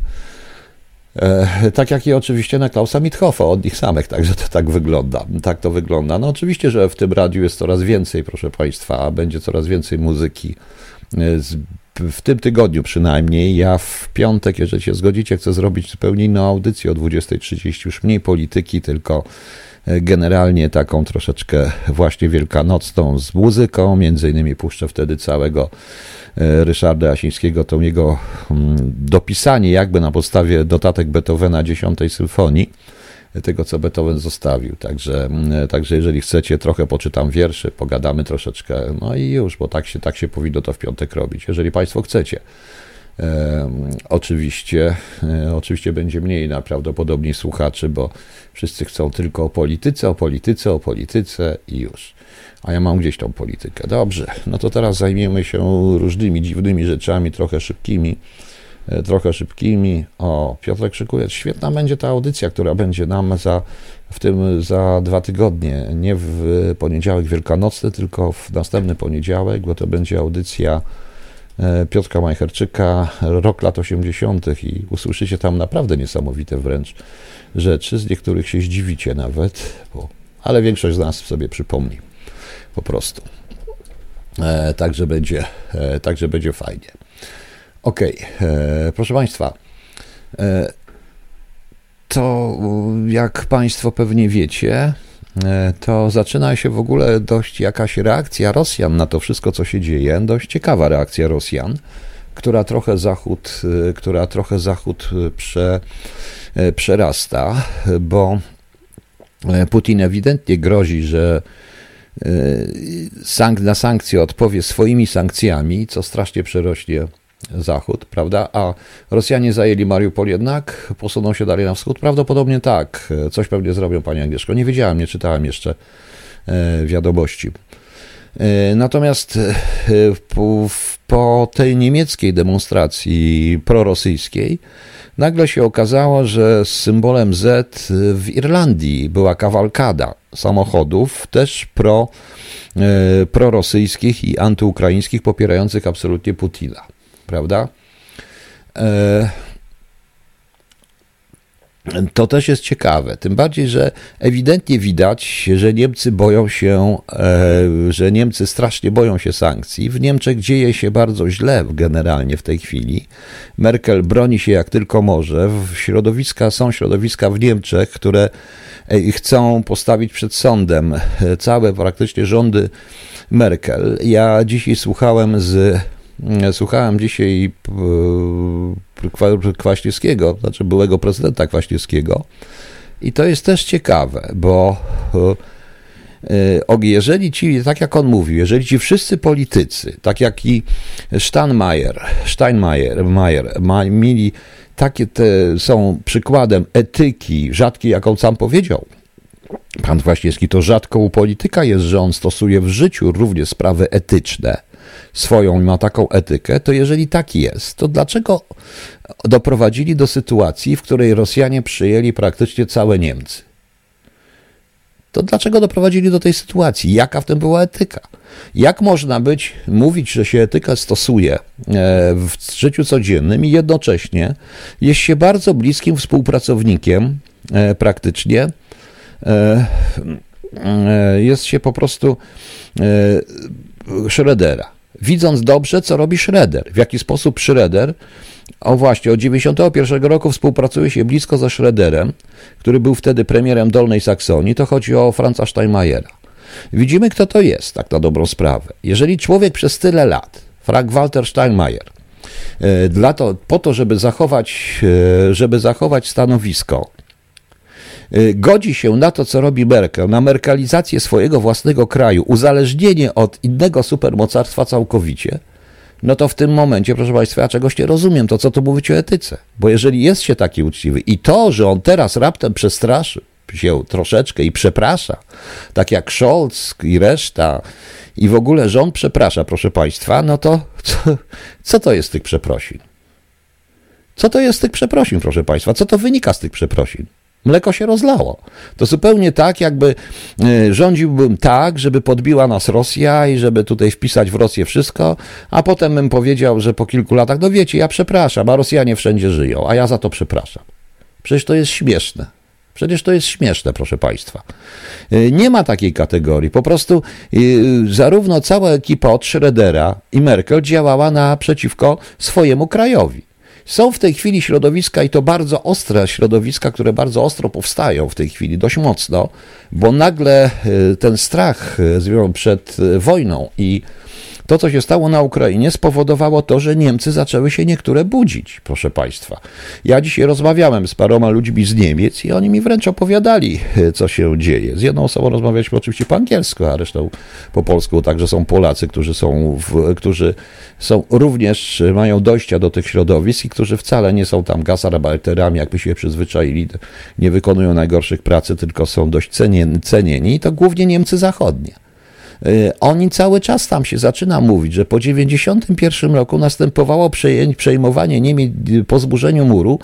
E, tak jak i oczywiście na Klausa Mithoffa, od nich samych, także to tak wygląda. Tak to wygląda. No oczywiście, że w tym radiu jest coraz więcej, proszę Państwa, będzie coraz więcej muzyki e, z w tym tygodniu przynajmniej. Ja w piątek, jeżeli się zgodzicie, chcę zrobić zupełnie inną audycję o 20.30, już mniej polityki, tylko e, generalnie taką troszeczkę właśnie wielkanocną z muzyką. Między innymi puszczę wtedy całego e, Ryszarda Jasińskiego, tą jego mm, dopisanie jakby na podstawie dotatek Beethovena 10 symfonii tego, co Beethoven zostawił. Także, mm, także jeżeli chcecie, trochę poczytam wierszy, pogadamy troszeczkę, no i już, bo tak się, tak się powinno to w piątek robić, jeżeli Państwo chcecie. E, oczywiście, e, oczywiście będzie mniej najprawdopodobniej słuchaczy, bo wszyscy chcą tylko o polityce, o polityce, o polityce i już. A ja mam gdzieś tą politykę. Dobrze, no to teraz zajmiemy się różnymi dziwnymi rzeczami, trochę szybkimi. E, trochę szybkimi. O, Piotrek szykuje, świetna będzie ta audycja, która będzie nam za, w tym za dwa tygodnie. Nie w poniedziałek wielkanocny, tylko w następny poniedziałek, bo to będzie audycja e, Piotrka Majcherczyka, rok lat 80. i usłyszycie tam naprawdę niesamowite wręcz rzeczy, z niektórych się zdziwicie nawet, bo, ale większość z nas sobie przypomni po prostu. E, także będzie, e, także będzie fajnie. Okej, okay. E, proszę Państwa, e, to jak Państwo pewnie wiecie, e, to zaczyna się w ogóle dość jakaś reakcja Rosjan na to wszystko, co się dzieje, dość ciekawa reakcja Rosjan, która trochę Zachód, która trochę Zachód prze, przerasta, bo Putin ewidentnie grozi, że na sankcje odpowie swoimi sankcjami, co strasznie przerośnie Zachód, prawda? A Rosjanie zajęli Mariupol jednak, posuną się dalej na wschód? Prawdopodobnie tak. Coś pewnie zrobią, Pani Agnieszko. Nie wiedziałem, nie czytałem jeszcze e, wiadomości. Natomiast po tej niemieckiej demonstracji prorosyjskiej nagle się okazało, że symbolem Z w Irlandii była kawalkada samochodów, też pro, prorosyjskich i antyukraińskich, popierających absolutnie Putina. Prawda? To też jest ciekawe, tym bardziej, że ewidentnie widać, że Niemcy boją się, e, że Niemcy strasznie boją się sankcji. W Niemczech dzieje się bardzo źle generalnie w tej chwili. Merkel broni się jak tylko może. Środowiska są środowiska w Niemczech, które e, chcą postawić przed sądem e, całe praktycznie rządy Merkel. Ja dzisiaj słuchałem z Słuchałem dzisiaj Kwaśniewskiego, znaczy byłego prezydenta Kwaśniewskiego. I to jest też ciekawe, bo e, jeżeli ci, tak jak on mówił, jeżeli ci wszyscy politycy, tak jak i Steinmeier, Steinmeier Mayer, mieli takie te, są przykładem etyki rzadkiej, jaką sam powiedział, pan Kwaśniewski, to rzadko u polityka jest, że on stosuje w życiu również sprawy etyczne, swoją, ma taką etykę, to jeżeli tak jest, to dlaczego doprowadzili do sytuacji, w której Rosjanie przyjęli praktycznie całe Niemcy? To dlaczego doprowadzili do tej sytuacji? Jaka w tym była etyka? Jak można być, mówić, że się etykę stosuje e, w życiu codziennym i jednocześnie jest się bardzo bliskim współpracownikiem e, praktycznie, e, jest się po prostu Schroedera widząc dobrze, co robi Schroeder, w jaki sposób Schroeder, o właśnie, od 1991 roku współpracuje się blisko ze Schroederem, który był wtedy premierem Dolnej Saksonii, to chodzi o Franza Steinmeiera. Widzimy, kto to jest, tak na dobrą sprawę. Jeżeli człowiek przez tyle lat, Frank Walter Steinmeier, e, dla to, po to, żeby zachować, e, żeby zachować stanowisko, godzi się na to, co robi Merkel, na merkalizację swojego własnego kraju, uzależnienie od innego supermocarstwa całkowicie, no to w tym momencie, proszę Państwa, ja czegoś nie rozumiem, to co tu mówić o etyce. Bo jeżeli jest się taki uczciwy i to, że on teraz raptem przestraszy się troszeczkę i przeprasza, tak jak Scholz i reszta, i w ogóle rząd przeprasza, proszę Państwa, no to co, co to jest tych przeprosin? Co to jest z tych przeprosin, proszę Państwa? Co to wynika z tych przeprosin? Mleko się rozlało. To zupełnie tak, jakby e, rządziłbym tak, żeby podbiła nas Rosja i żeby tutaj wpisać w Rosję wszystko, a potem bym powiedział, że po kilku latach, no wiecie, ja przepraszam, a Rosjanie wszędzie żyją, a ja za to przepraszam. Przecież to jest śmieszne. Przecież to jest śmieszne, proszę Państwa. E, nie ma takiej kategorii. Po prostu e, zarówno cała ekipa od Schrödera i Merkel działała naprzeciwko swojemu krajowi. Są w tej chwili środowiska i to bardzo ostre środowiska, które bardzo ostro powstają w tej chwili, dość mocno, bo nagle e, ten strach e, przed e, wojną i to, co się stało na Ukrainie, spowodowało to, że Niemcy zaczęły się niektóre budzić, proszę Państwa. Ja dzisiaj rozmawiałem z paroma ludźmi z Niemiec i oni mi wręcz opowiadali, co się dzieje. Z jedną osobą rozmawialiśmy oczywiście po angielsku, a resztą po polsku. Także są Polacy, którzy są, w, którzy są również, mają dojścia do tych środowisk i którzy wcale nie są tam gasarbeiterami, jakby się przyzwyczaili, nie wykonują najgorszych pracy, tylko są dość cenieni. I to głównie Niemcy zachodnie. Y, oni cały czas tam się zaczyna mówić, że po 91 roku następowało przejmowanie Niemiec po zburzeniu muru,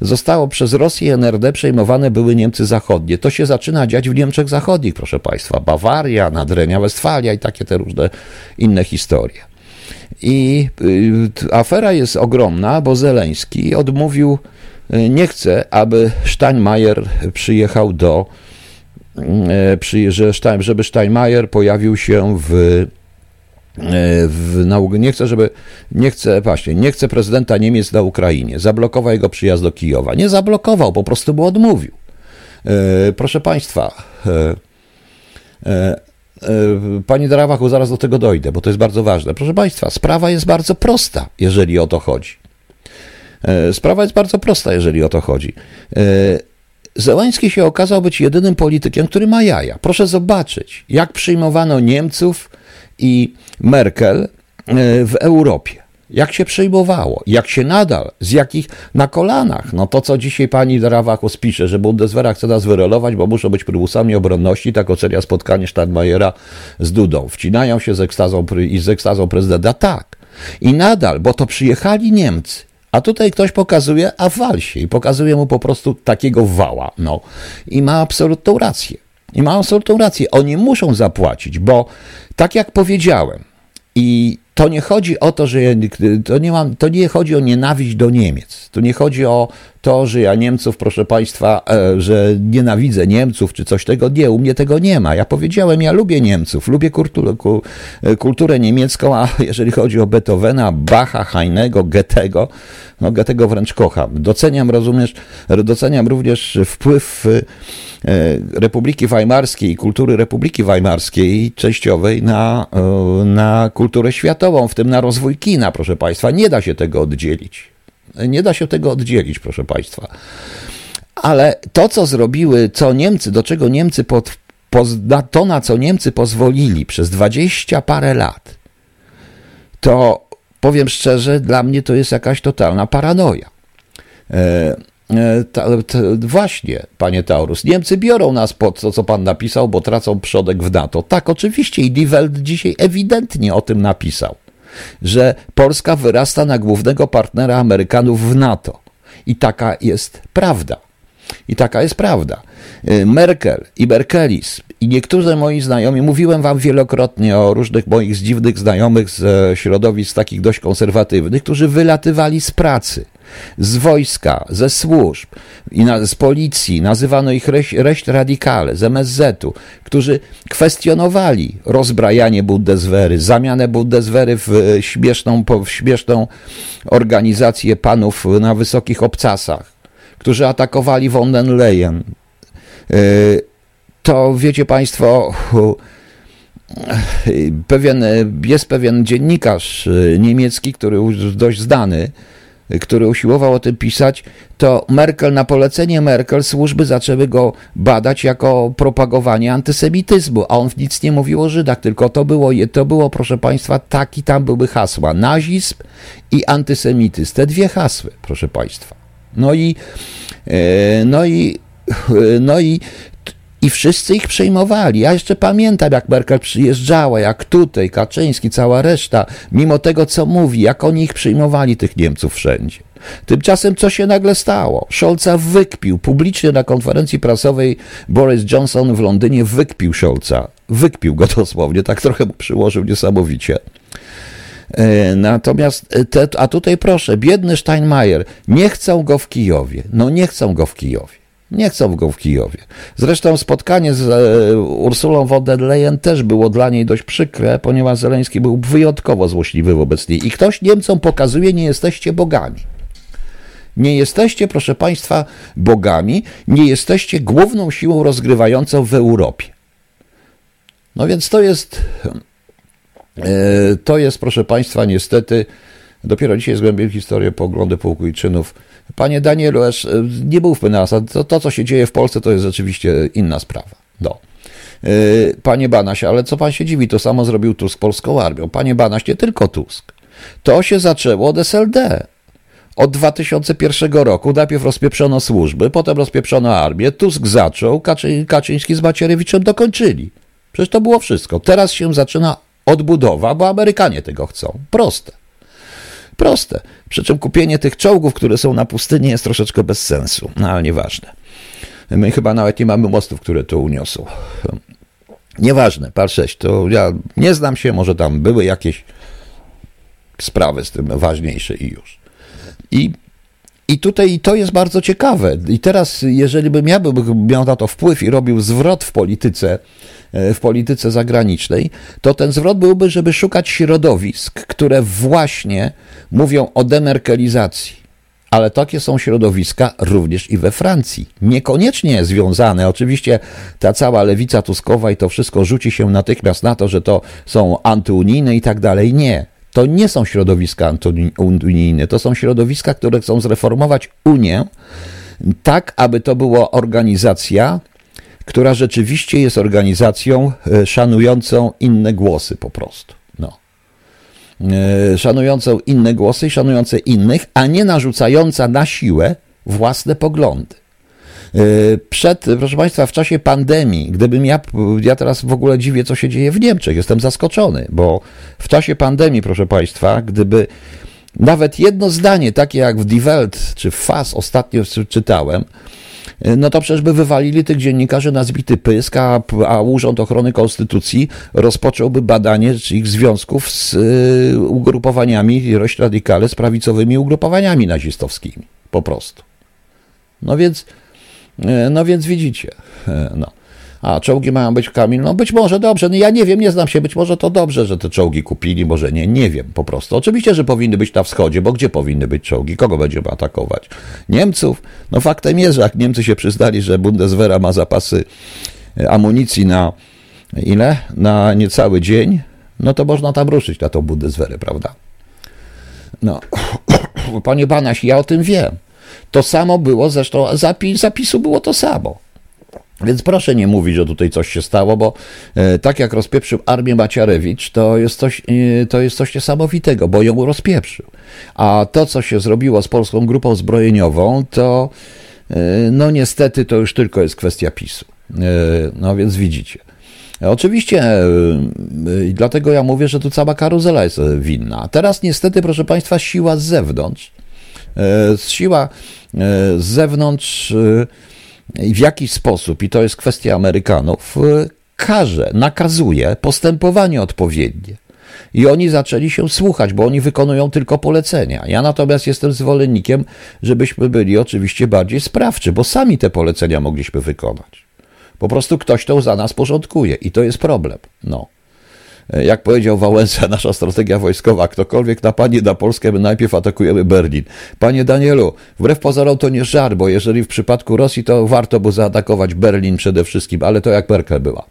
zostało przez Rosję i NRD przejmowane były Niemcy zachodnie. To się zaczyna dziać w Niemczech Zachodnich, proszę Państwa. Bawaria, Nadrenia, Westfalia i takie te różne inne historie. I y, afera jest ogromna, bo Zeleński odmówił, y, nie chce, aby Steinmeier przyjechał do że, żeby Steinmeier pojawił się w, e, w nauce. Nie chcę, żeby, nie chcę, właśnie, nie chce prezydenta Niemiec na Ukrainie. Zablokował jego przyjazd do Kijowa. Nie zablokował, po prostu mu odmówił. E, proszę Państwa, Panie Darawachu, zaraz do tego dojdę, bo to jest bardzo ważne. Proszę Państwa, sprawa jest bardzo prosta, jeżeli o to chodzi. Sprawa jest bardzo prosta, jeżeli o to chodzi. Zełański się okazał być jedynym politykiem, który ma jaja. Proszę zobaczyć, jak przyjmowano Niemców i Merkel e, w Europie. jak się przejmowało, jak się nadal, z jakich na kolanach. No to, co dzisiaj pani Drawachus pisze, że Bundeswehra chce nas wyrelować, bo muszą być prywusami obronności, tak ocenia spotkanie Stadmajera z Dudą. Wcinają się z ekstazą, i z ekstazą prezydenta. Tak. I nadal, bo to przyjechali Niemcy. A tutaj ktoś pokazuje, a wal się i pokazuje mu po prostu takiego wała. No. I ma absolutną rację. I ma absolutną rację. Oni muszą zapłacić, bo tak jak powiedziałem, i to nie chodzi o to, że to nie, mam, to nie chodzi o nienawiść do Niemiec. To nie chodzi o to, że ja Niemców, proszę Państwa, e, że nienawidzę Niemców czy coś tego. Nie, u mnie tego nie ma. Ja powiedziałem, ja lubię Niemców, lubię kulturę, e, kulturę niemiecką, a jeżeli chodzi o Beethovena, Bacha, Heinego, Goethego, no Goethego wręcz kocham. Doceniam, rozumiesz, doceniam również wpływ Republiki Weimarskiej, kultury Republiki Weimarskiej częściowej na, na kulturę światową, w tym na rozwój kina, proszę Państwa. Nie da się tego oddzielić. Nie da się tego oddzielić, proszę Państwa. Ale to, co zrobiły, co Niemcy, do czego Niemcy, pod, to, na co Niemcy pozwolili przez dwadzieścia parę lat, to powiem szczerze, dla mnie to jest jakaś totalna paranoja. E, e, ta, ta, właśnie, panie Taurus, Niemcy biorą nas pod to, co pan napisał, bo tracą przodek w NATO. Tak, oczywiście, i Die Welt dzisiaj ewidentnie o tym napisał że Polska wyrasta na głównego partnera Amerykanów w NATO. I taka jest prawda. I taka jest prawda. Y, Merkel i Merkelis i niektórzy moi znajomi, mówiłem wam wielokrotnie o różnych moich dziwnych znajomych z środowisk takich dość konserwatywnych, którzy wylatywali z pracy z wojska, ze służb i na, z policji, nazywano ich reś, radikale, z MSZ-u, którzy kwestionowali rozbrajanie Bundeswehry, zamianę Bundeswehry w śmieszną, w śmieszną organizację panów na wysokich obcasach, którzy atakowali von den Leyen. Y, to wiecie Państwo, pewien, jest pewien dziennikarz niemiecki, który dość znany, który usiłował o tym pisać, to Merkel, na polecenie Merkel, służby zaczęły go badać jako propagowanie antysemityzmu, a on nic nie mówił o Żydach, tylko to było, to było proszę Państwa, taki tam były hasła, nazizm i antysemityzm, te dwie hasły, proszę Państwa. No i, e, no i, no i i wszyscy ich przejmowali. Ja jeszcze pamiętam, jak Merkel przyjeżdżała, jak tutaj, Kaczyński, cała reszta, mimo tego, co mówi, jak oni ich przyjmowali, tych Niemców wszędzie. Tymczasem co się nagle stało? Scholza wykpił publicznie na konferencji prasowej Boris Johnson w Londynie wykpił Scholza. Wykpił go dosłownie, tak trochę mu przyłożył niesamowicie. E, natomiast, e, te, a tutaj proszę, biedny Steinmeier, nie chcą go w Kijowie. No nie chcą go w Kijowie. Nie chcą go w Kijowie. Zresztą spotkanie z e, Ursulą von der Leyen też było dla niej dość przykre, ponieważ Zeleński był wyjątkowo złośliwy wobec niej. I ktoś Niemcom pokazuje, nie jesteście bogami. Nie jesteście, proszę Państwa, bogami, nie jesteście główną siłą rozgrywającą w Europie. No więc to jest, e, to jest, proszę Państwa, niestety, dopiero dzisiaj zgłębiłem historię poglądy półkujczynów Panie Danielu, nie mówmy nas, to, to co się dzieje w Polsce to jest rzeczywiście inna sprawa. No. Panie Banaś, ale co pan się dziwi, to samo zrobił Tusk polską armią. Panie Banaś, nie tylko Tusk. To się zaczęło od SLD. Od 2001 roku najpierw rozpieprzono służby, potem rozpieprzono armię, Tusk zaczął, Kaczy, Kaczyński z Macierewiczem dokończyli. Przecież to było wszystko. Teraz się zaczyna odbudowa, bo Amerykanie tego chcą. Proste. Proste. Przy czym kupienie tych czołgów, które są na pustyni, jest troszeczkę bez sensu, no ale nieważne. My chyba nawet nie mamy mostów, które to uniosą. Nieważne, par 6, to ja nie znam się, może tam były jakieś sprawy z tym ważniejsze i już. I, i tutaj to jest bardzo ciekawe. I teraz, jeżeli bym ja bym miał na to wpływ i robił zwrot w polityce, w polityce zagranicznej, to ten zwrot byłby, żeby szukać środowisk, które właśnie mówią o demerkelizacji. Ale takie są środowiska również i we Francji. Niekoniecznie związane, oczywiście ta cała lewica tuskowa i to wszystko rzuci się natychmiast na to, że to są antyunijne i tak dalej. Nie. To nie są środowiska antyunijne, to są środowiska, które chcą zreformować Unię tak, aby to była organizacja, która rzeczywiście jest organizacją e, szanującą inne głosy po prostu. No. szanującą inne głosy i szanujące innych, a nie narzucająca na siłę własne poglądy. Przed, proszę Państwa, w czasie pandemii, gdybym ja, ja teraz w ogóle dziwię, co się dzieje w Niemczech, jestem zaskoczony, bo w czasie pandemii, proszę Państwa, gdyby nawet jedno zdanie, takie jak w Die Welt czy w FAS ostatnio czytałem, no to przecież by wywalili tych dziennikarzy na zbity pysk, a, a Urząd Ochrony Konstytucji rozpocząłby badanie ich związków z y, ugrupowaniami Radikale, z prawicowymi ugrupowaniami nazistowskimi. Po prostu. No więc, no więc widzicie. Y, no. A czołgi mają być Kamil? No być może dobrze, no ja nie wiem, nie znam się, być może to dobrze, że te czołgi kupili, może nie, nie wiem po prostu. Oczywiście, że powinny być na wschodzie, bo gdzie powinny być czołgi? Kogo będziemy atakować? Niemców? No faktem jest, że jak Niemcy się przyznali, że Bundeswehra ma zapasy e, amunicji na ile? Na niecały dzień, no to można tam ruszyć na tą Bundeswehrę, prawda? No, panie Banaś, ja o tym wiem. To samo było, zresztą zapis, zapisu było to samo. Więc proszę nie mówić, że tutaj coś się stało, bo e, tak jak rozpieprzył armię Maciarewicz, to jest, coś, e, to jest coś niesamowitego, bo ją rozpieprzył. A to, co się zrobiło z polską grupą zbrojeniową, to e, no niestety to już tylko jest kwestia PiSu. No więc widzicie. Oczywiście, i dlatego ja mówię, że tu cała karuzela jest winna. Teraz niestety, proszę Państwa, siła z zewnątrz, siła z zewnątrz w jakiś sposób, i to jest kwestia Amerykanów, każe, nakazuje postępowanie odpowiednie. I oni zaczęli się słuchać, bo oni wykonują tylko polecenia. Ja natomiast jestem zwolennikiem, żebyśmy byli oczywiście bardziej sprawczy, bo sami te polecenia mogliśmy wykonać. Po prostu ktoś to za nas porządkuje i to jest problem. No. Jak powiedział Wałęsa, nasza strategia wojskowa, ktokolwiek napadnie na Polskę, my najpierw atakujemy Berlin. Panie Danielu, wbrew pozorom to nie żar, bo jeżeli w przypadku Rosji, to warto by zaatakować Berlin przede wszystkim, ale to jak Merkel była.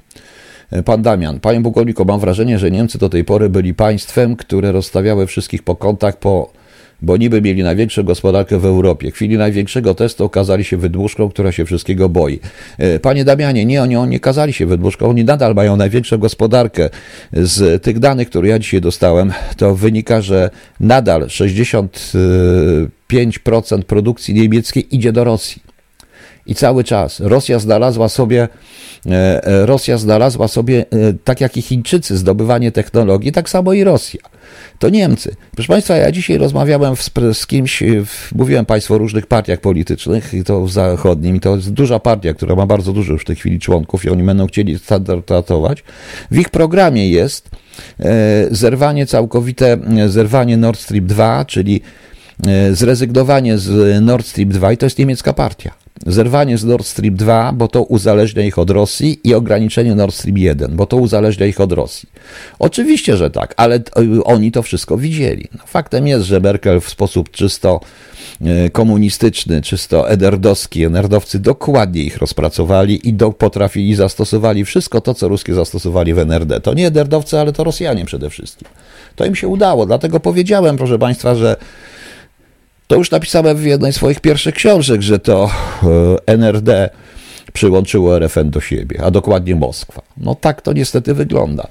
Pan Damian, panie pułkowniku, mam wrażenie, że Niemcy do tej pory byli państwem, które rozstawiały wszystkich po kątach po bo niby mieli największą gospodarkę w Europie. W chwili największego testu okazali się wydmuszką, która się wszystkiego boi. E, panie Damianie, nie, oni nie kazali się wydmuszką, oni nadal mają największą gospodarkę. Z tych danych, które ja dzisiaj dostałem, to wynika, że nadal 65% produkcji niemieckiej idzie do Rosji. I cały czas Rosja znalazła sobie e, e, Rosja znalazła sobie, tak jak i Chińczycy, zdobywanie technologii, tak samo i Rosja to Niemcy. Proszę Państwa, ja dzisiaj rozmawiałem z, z kimś, mówiłem Państwu o różnych partiach politycznych, i to zachodnim, i to jest duża partia, która ma bardzo dużo już w tej chwili członków i oni będą chcieli standardować. W ich programie jest e, zerwanie całkowite, e, zerwanie Nord Stream 2, czyli e, zrezygnowanie z Nord Stream 2 i to jest niemiecka partia zerwanie z Nord Stream 2, bo to uzależnia ich od Rosji i ograniczenie Nord Stream 1, bo to uzależnia ich od Rosji. Oczywiście, że tak, ale oni to wszystko widzieli. No, faktem jest, że Merkel w sposób czysto e, komunistyczny, czysto ederdowski, enerdowcy dokładnie ich rozpracowali i do, potrafili, zastosowali wszystko to, co ruskie zastosowali w NRD. To nie ederdowcy, ale to Rosjanie przede wszystkim. To im się udało, dlatego powiedziałem, proszę Państwa, że to już napisałem w jednej z swoich pierwszych książek, że to e, NRD przyłączyło RFN do siebie, a dokładnie Moskwa. No tak to niestety wygląda.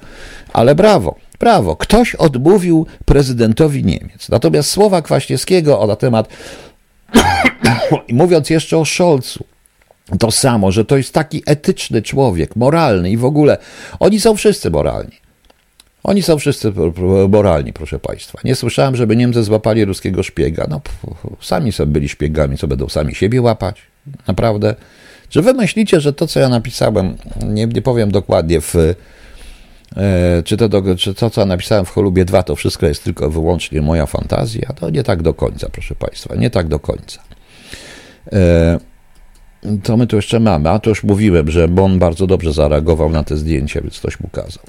Ale brawo, brawo. Ktoś odmówił prezydentowi Niemiec. Natomiast słowa Kwaśniewskiego na temat, mówiąc jeszcze o Scholzu, to samo, że to jest taki etyczny człowiek, moralny i w ogóle, oni są wszyscy moralni. Oni są wszyscy moralni, proszę Państwa. Nie słyszałem, żeby Niemcy złapali ruskiego szpiega. No, sami sobie byli szpiegami, co będą sami siebie łapać? Naprawdę? Czy wy myślicie, że to, co ja napisałem, nie, nie powiem dokładnie w, e, czy, to, czy to, co napisałem w Cholubie 2, to wszystko jest tylko wyłącznie moja fantazja? To nie tak do końca, proszę Państwa, nie tak do końca. E, to my tu jeszcze mamy, a to już mówiłem, że Bon bardzo dobrze zareagował na te zdjęcia, więc ktoś mu kazał.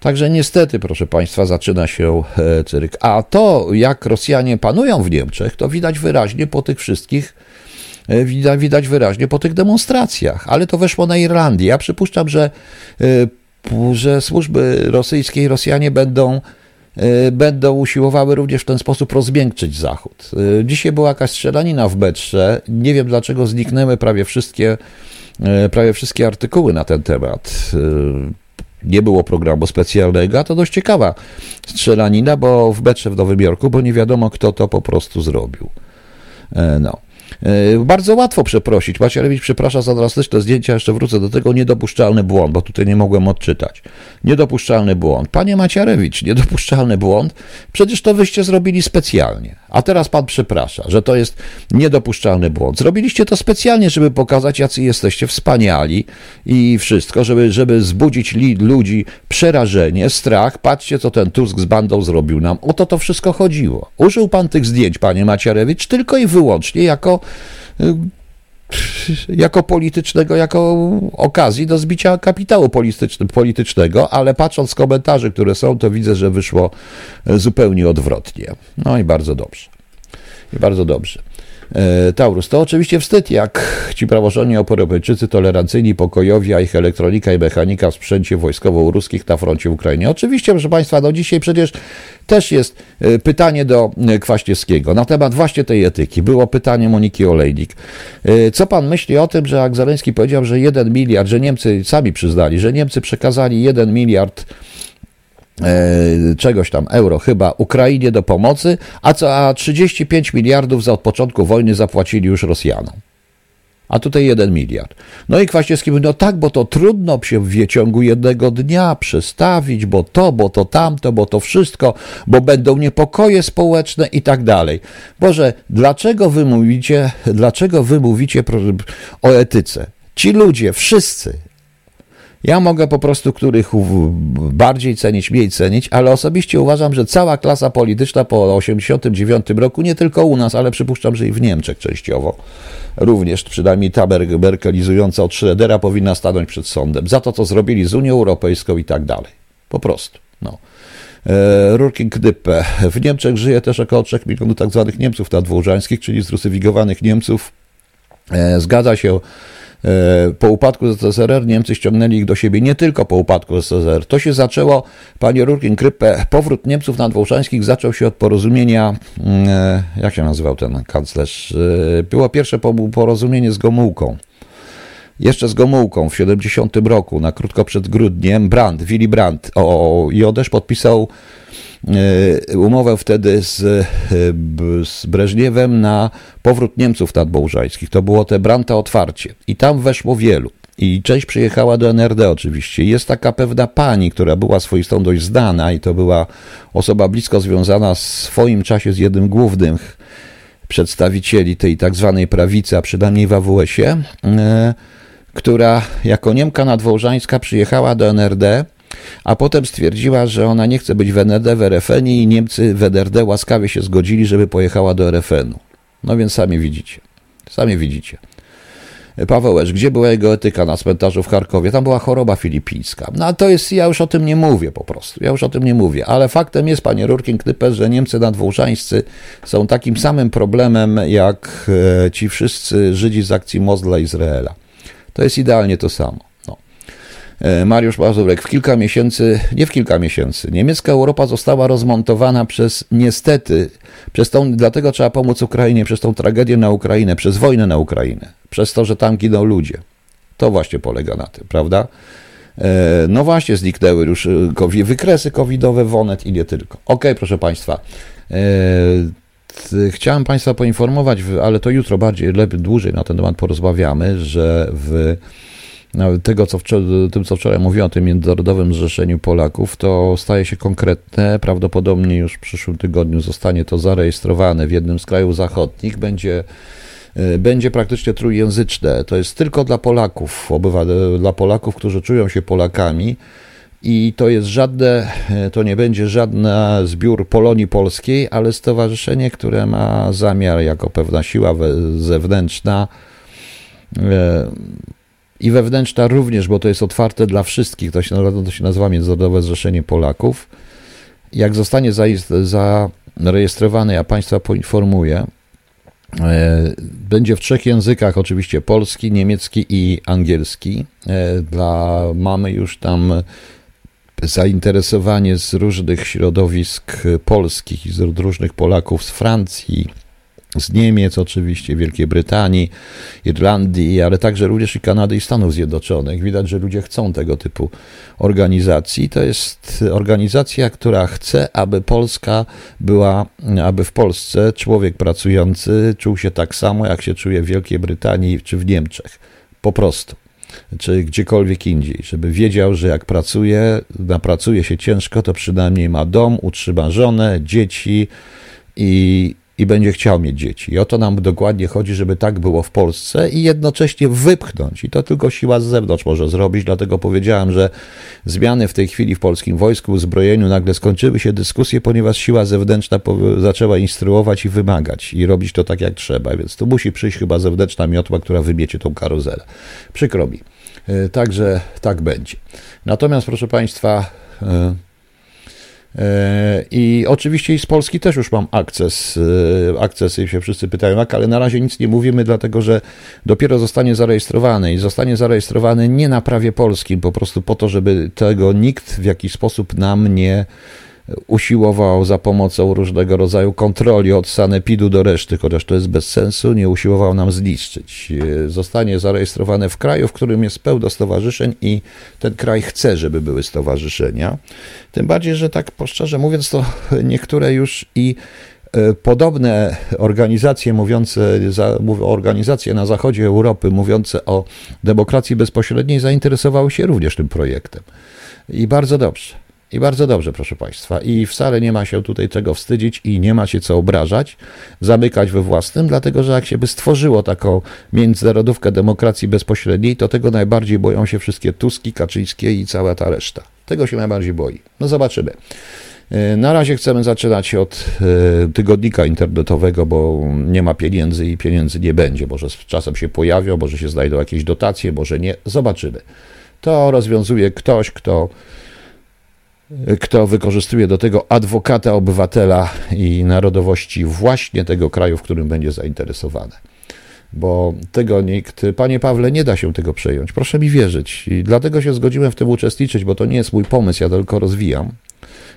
Także niestety, proszę Państwa, zaczyna się e, cyrk. A to, jak Rosjanie panują w Niemczech, to widać wyraźnie po tych wszystkich, e, widać, widać wyraźnie po tych demonstracjach. Ale to weszło na Irlandię. Ja przypuszczam, że, e, że służby rosyjskie i Rosjanie będą będą usiłowały również w ten sposób rozmiękczyć Zachód. Dzisiaj była jakaś strzelanina w Betrze. Nie wiem dlaczego zniknęły prawie wszystkie, prawie wszystkie artykuły na ten temat nie było programu specjalnego, a to dość ciekawa strzelanina, bo w metrze w Nowym Jorku, bo nie wiadomo, kto to po prostu zrobił. E, no. E, bardzo łatwo przeprosić. Macierewicz przeprasza za drastyczne zdjęcia, jeszcze wrócę do tego, niedopuszczalny błąd, bo tutaj nie mogłem odczytać. Niedopuszczalny błąd. Panie Macierewicz, niedopuszczalny błąd? Przecież to wyście zrobili specjalnie. A teraz pan przeprasza, że to jest niedopuszczalny błąd. Zrobiliście to specjalnie, żeby pokazać, jacy jesteście wspaniali i wszystko, żeby, żeby zbudzić ludzi przerażenie, strach. Patrzcie, co ten Tusk z bandą zrobił nam. O to to wszystko chodziło. Użył pan tych zdjęć, panie Macierewicz, tylko i wyłącznie jako y, jako politycznego, jako okazji do zbicia kapitału politycznego, ale patrząc z komentarzy, które są, to widzę, że wyszło zupełnie odwrotnie. No i bardzo dobrze. I bardzo dobrze. E, Taurus. To oczywiście wstyd, jak ci praworządni Europejczycy tolerancyjni, pokojowi, a ich elektronika i mechanika w sprzęcie wojskowo-ruskich na froncie w Ukrainie. Oczywiście, proszę Państwa, no dzisiaj przecież też jest e, pytanie do e, Kwaśniewskiego na temat właśnie tej etyki. Było pytanie Moniki Olejnik. Co pan myśli o tym, że jak Zaleński powiedział, że jeden miliard, że Niemcy sami przyznali, że Niemcy przekazali jeden miliard czegoś tam euro chyba Ukrainie do pomocy, a co a 35 miliardów za od początku wojny zapłacili już Rosjanom. A tutaj jeden miliard. No i Kwaśniewski mówi, no tak, bo to trudno się w ciągu jednego dnia przestawić, bo to, bo to tamto, bo to wszystko, bo będą niepokoje społeczne i tak dalej. Boże, dlaczego wy mówicie, dlaczego wy mówicie o etyce? Ci ludzie, wszyscy, ja mogę po prostu których bardziej cenić, mniej cenić, ale osobiście uważam, że cała klasa polityczna po 1989 roku, nie tylko u nas, ale przypuszczam, że i w Niemczech częściowo, również przynajmniej ta merkelizująca od Schrödera powinna stanąć przed sądem za to, co zrobili z Unią Europejską i tak dalej. Po prostu. No. E, Rurking Knyppe. W Niemczech żyje też około 3 milionów tak zwanych Niemców nadwołżańskich, czyli zrusyfikowanych Niemców. E, zgadza się po upadku ZSRR Niemcy ściągnęli ich do siebie nie tylko po upadku ZSRR. To się zaczęło, panie Rurkin Krypę, powrót Niemców nadwołżańskich zaczął się od porozumienia, mm, e, jak się nazywał ten kanclerz? E, było pierwsze porozumienie z Gomułką. Jeszcze z Gomułką w 70 roku, na krótko przed grudniem, Brandt, Willy Brandt, o, i Odesz podpisał E, umowę wtedy z, e, z Breżniewem na powrót Niemców nadbołżańskich. To było te Branta otwarcie. I tam weszło wielu. I część przyjechała do NRD oczywiście. Jest taka pewna pani, która była swoistą dość znana i to była osoba blisko związana w swoim czasie z jednym głównych przedstawicieli tej tak zwanej prawicy, a przynajmniej w AWS-ie, e, która jako Niemka nadwołżańska przyjechała do NRD a potem stwierdziła, że ona nie chce być w NRD w RFN i Niemcy w NRD łaskawie się zgodzili, żeby pojechała do RFN-u. No więc sami widzicie. Sami widzicie. Paweł Esz, gdzie była jego etyka na cmentarzu w Charkowie? Tam była choroba filipińska. No to jest, ja już o tym nie mówię po prostu. Ja już o tym nie mówię. Ale faktem jest, panie Rurkin Knypes, że Niemcy nadwołżańscy są takim samym problemem jak e, ci wszyscy Żydzi z akcji Mozla Izraela. To jest idealnie to samo. E, Mariusz Mazurek, w kilka miesięcy, nie w kilka miesięcy, niemiecka Europa została rozmontowana przez, niestety, przez tą, dlatego trzeba pomóc Ukrainie, przez tą tragedię na Ukrainę, przez wojnę na Ukrainę, przez to, że tam giną ludzie. To właśnie polega na tym, prawda? E, no właśnie, zniknęły już e, wykresy covidowe w Onet i nie tylko. Ok, proszę Państwa. Chciałem Państwa poinformować, ale to jutro bardziej, lepiej, dłużej na ten temat porozmawiamy, że w tego, co wczoraj, tym, co wczoraj mówiłem o tym Międzynarodowym Zrzeszeniu Polaków, to staje się konkretne. Prawdopodobnie już w przyszłym tygodniu zostanie to zarejestrowane w jednym z krajów zachodnich. Będzie, e, będzie praktycznie trójjęzyczne. To jest tylko dla Polaków, obywatel, dla Polaków, którzy czują się Polakami. I to jest żadne, e, to nie będzie żaden zbiór Polonii Polskiej, ale stowarzyszenie, które ma zamiar jako pewna siła zewnętrzna e, i wewnętrzna również, bo to jest otwarte dla wszystkich. To się, to się nazywa Międzynarodowe Zrzeszenie Polaków. Jak zostanie zarejestrowany, ja Państwa poinformuję, e, będzie w trzech językach, oczywiście polski, niemiecki i angielski. Dla, mamy już tam zainteresowanie z różnych środowisk polskich i z różnych Polaków z Francji, z Niemiec oczywiście, Wielkiej Brytanii, Irlandii, ale także również i Kanady i Stanów Zjednoczonych. Widać, że ludzie chcą tego typu organizacji. To jest organizacja, która chce, aby Polska była, aby w Polsce człowiek pracujący czuł się tak samo, jak się czuje w Wielkiej Brytanii czy w Niemczech. Po prostu czy gdziekolwiek indziej, żeby wiedział, że jak pracuje, napracuje się ciężko, to przynajmniej ma dom, utrzyma żonę, dzieci i, i będzie chciał mieć dzieci. I o to nam dokładnie chodzi, żeby tak było w Polsce i jednocześnie wypchnąć. I to tylko siła z zewnątrz może zrobić, dlatego powiedziałem, że zmiany w tej chwili w polskim wojsku, uzbrojeniu nagle skończyły się dyskusje, ponieważ siła zewnętrzna zaczęła instruować i wymagać i robić to tak jak trzeba. Więc tu musi przyjść chyba zewnętrzna miotła, która wybiecie tą karuzelę. Przykro mi. E, także tak będzie. Natomiast, proszę Państwa, E, I oczywiście z Polski też już mam akces. E, akces i się wszyscy pytają, jak, ale na razie nic nie mówimy, dlatego że dopiero zostanie zarejestrowany i zostanie zarejestrowany nie na prawie polskim, po prostu po to, żeby tego nikt w jakiś sposób nam nie usiłował za pomocą różnego rodzaju kontroli od sanepidu do reszty, chociaż to jest bez sensu, nie usiłował nam zniszczyć. Zostanie zarejestrowane w kraju, w którym jest pełno stowarzyszeń i ten kraj chce, żeby były stowarzyszenia. Tym bardziej, że tak szczerze mówiąc, to niektóre już i e, podobne organizacje mówiące, organizacje na zachodzie Europy mówiące o demokracji bezpośredniej zainteresowały się również tym projektem. I bardzo dobrze. I bardzo dobrze, proszę Państwa. I wcale nie ma się tutaj czego wstydzić i nie ma się co obrażać, zamykać we własnym, dlatego że jak się by stworzyło taką międzynarodówkę demokracji bezpośredniej, to tego najbardziej boją się wszystkie Tuski, Kaczyńskie i cała ta reszta. Tego się najbardziej boi. No zobaczymy. E, na razie chcemy zaczynać od e, tygodnika internetowego, bo nie ma pieniędzy i pieniędzy nie będzie. Może z czasem się pojawią, może się znajdą jakieś dotacje, może nie. Zobaczymy. To rozwiązuje ktoś, kto kto wykorzystuje do tego adwokata obywatela i narodowości właśnie tego kraju, w którym będzie zainteresowany. Bo tego nikt, panie Pawle, nie da się tego przejąć. Proszę mi wierzyć. I dlatego się zgodziłem w tym uczestniczyć, bo to nie jest mój pomysł, ja tylko rozwijam.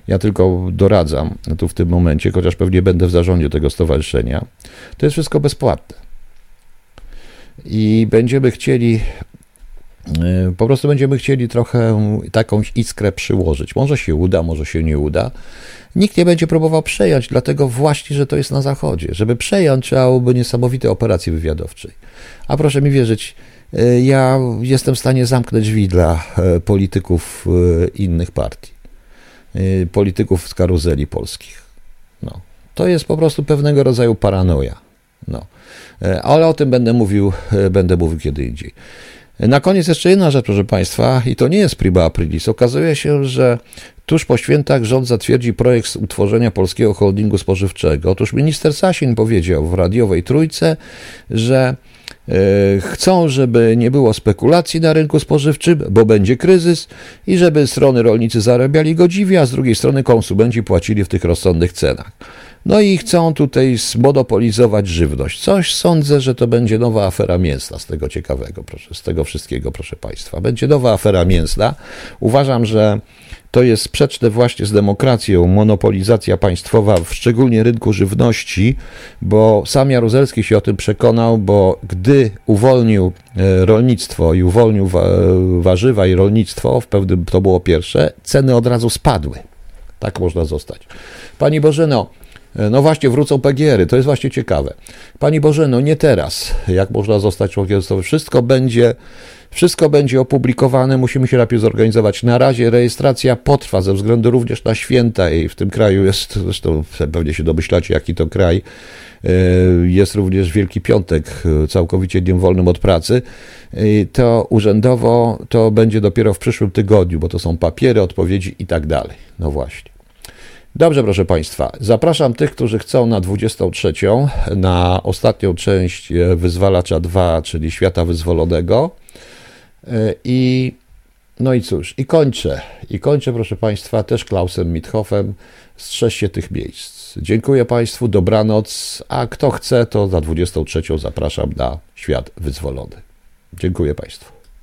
Ja tylko doradzam tu w tym momencie, chociaż pewnie będę w zarządzie tego stowarzyszenia. To jest wszystko bezpłatne. I będziemy chcieli po prostu będziemy chcieli trochę takąś iskrę przyłożyć. Może się uda, może się nie uda. Nikt nie będzie próbował przejąć, dlatego właśnie, że to jest na zachodzie. Żeby przejąć, trzeba byłoby niesamowite operacji wywiadowczej. A proszę mi wierzyć, y, ja jestem w stanie zamknąć drzwi dla y, polityków innych partii, polityków z karuzeli polskich. No. To jest po prostu pewnego rodzaju paranoja. No. Ale o tym będę mówił, będę mówił kiedy indziej. Na koniec jeszcze jedna rzecz, proszę Państwa, i to nie jest prima aprilis. Okazuje się, że tuż po świętach rząd zatwierdzi projekt utworzenia polskiego holdingu spożywczego. Otóż minister Sasin powiedział w radiowej trójce, że e, chcą, żeby nie było spekulacji na rynku spożywczym, bo będzie kryzys i żeby strony rolnicy zarabiali godziwie, a z drugiej strony konsumenci płacili w tych rozsądnych cenach. No i chcą tutaj zmonopolizować żywność. Coś sądzę, że to będzie nowa afera mięsna z tego ciekawego, proszę, z tego wszystkiego, proszę Państwa. Będzie nowa afera mięsna. Uważam, że to jest sprzeczne właśnie z demokracją, monopolizacja państwowa, szczególnie rynku żywności, bo sam Jaruzelski się o tym przekonał, bo gdy uwolnił e, rolnictwo i uwolnił warzywa i rolnictwo, w pewnym to było pierwsze, ceny od razu spadły. Tak można zostać. Pani Bożeno, E, no właśnie, wrócą PGR-y, to jest właśnie ciekawe. Pani Boże, no nie teraz, jak można zostać członkiem zostawowym. Wszystko będzie, wszystko będzie opublikowane, musimy się najpierw zorganizować. Na razie rejestracja potrwa ze względu również na święta i w tym kraju jest, zresztą pewnie się domyślacie, jaki to kraj, e, jest również Wielki Piątek, e, całkowicie dniem wolnym od pracy, to urzędowo to będzie dopiero w przyszłym tygodniu, bo to są papiery, odpowiedzi i tak dalej. No właśnie. Dobrze, proszę Państwa, zapraszam tych, którzy chcą na 23, na ostatnią część e, Wyzwalacza 2, czyli Świata Wyzwolonego. E, I no i cóż, i kończę. I kończę, proszę Państwa, też Klausem Mithoffem. Strzeżcie tych miejsc. Dziękuję Państwu, dobranoc, a kto chce, to za 23 zapraszam na Świat Wyzwolony. Dziękuję Państwu.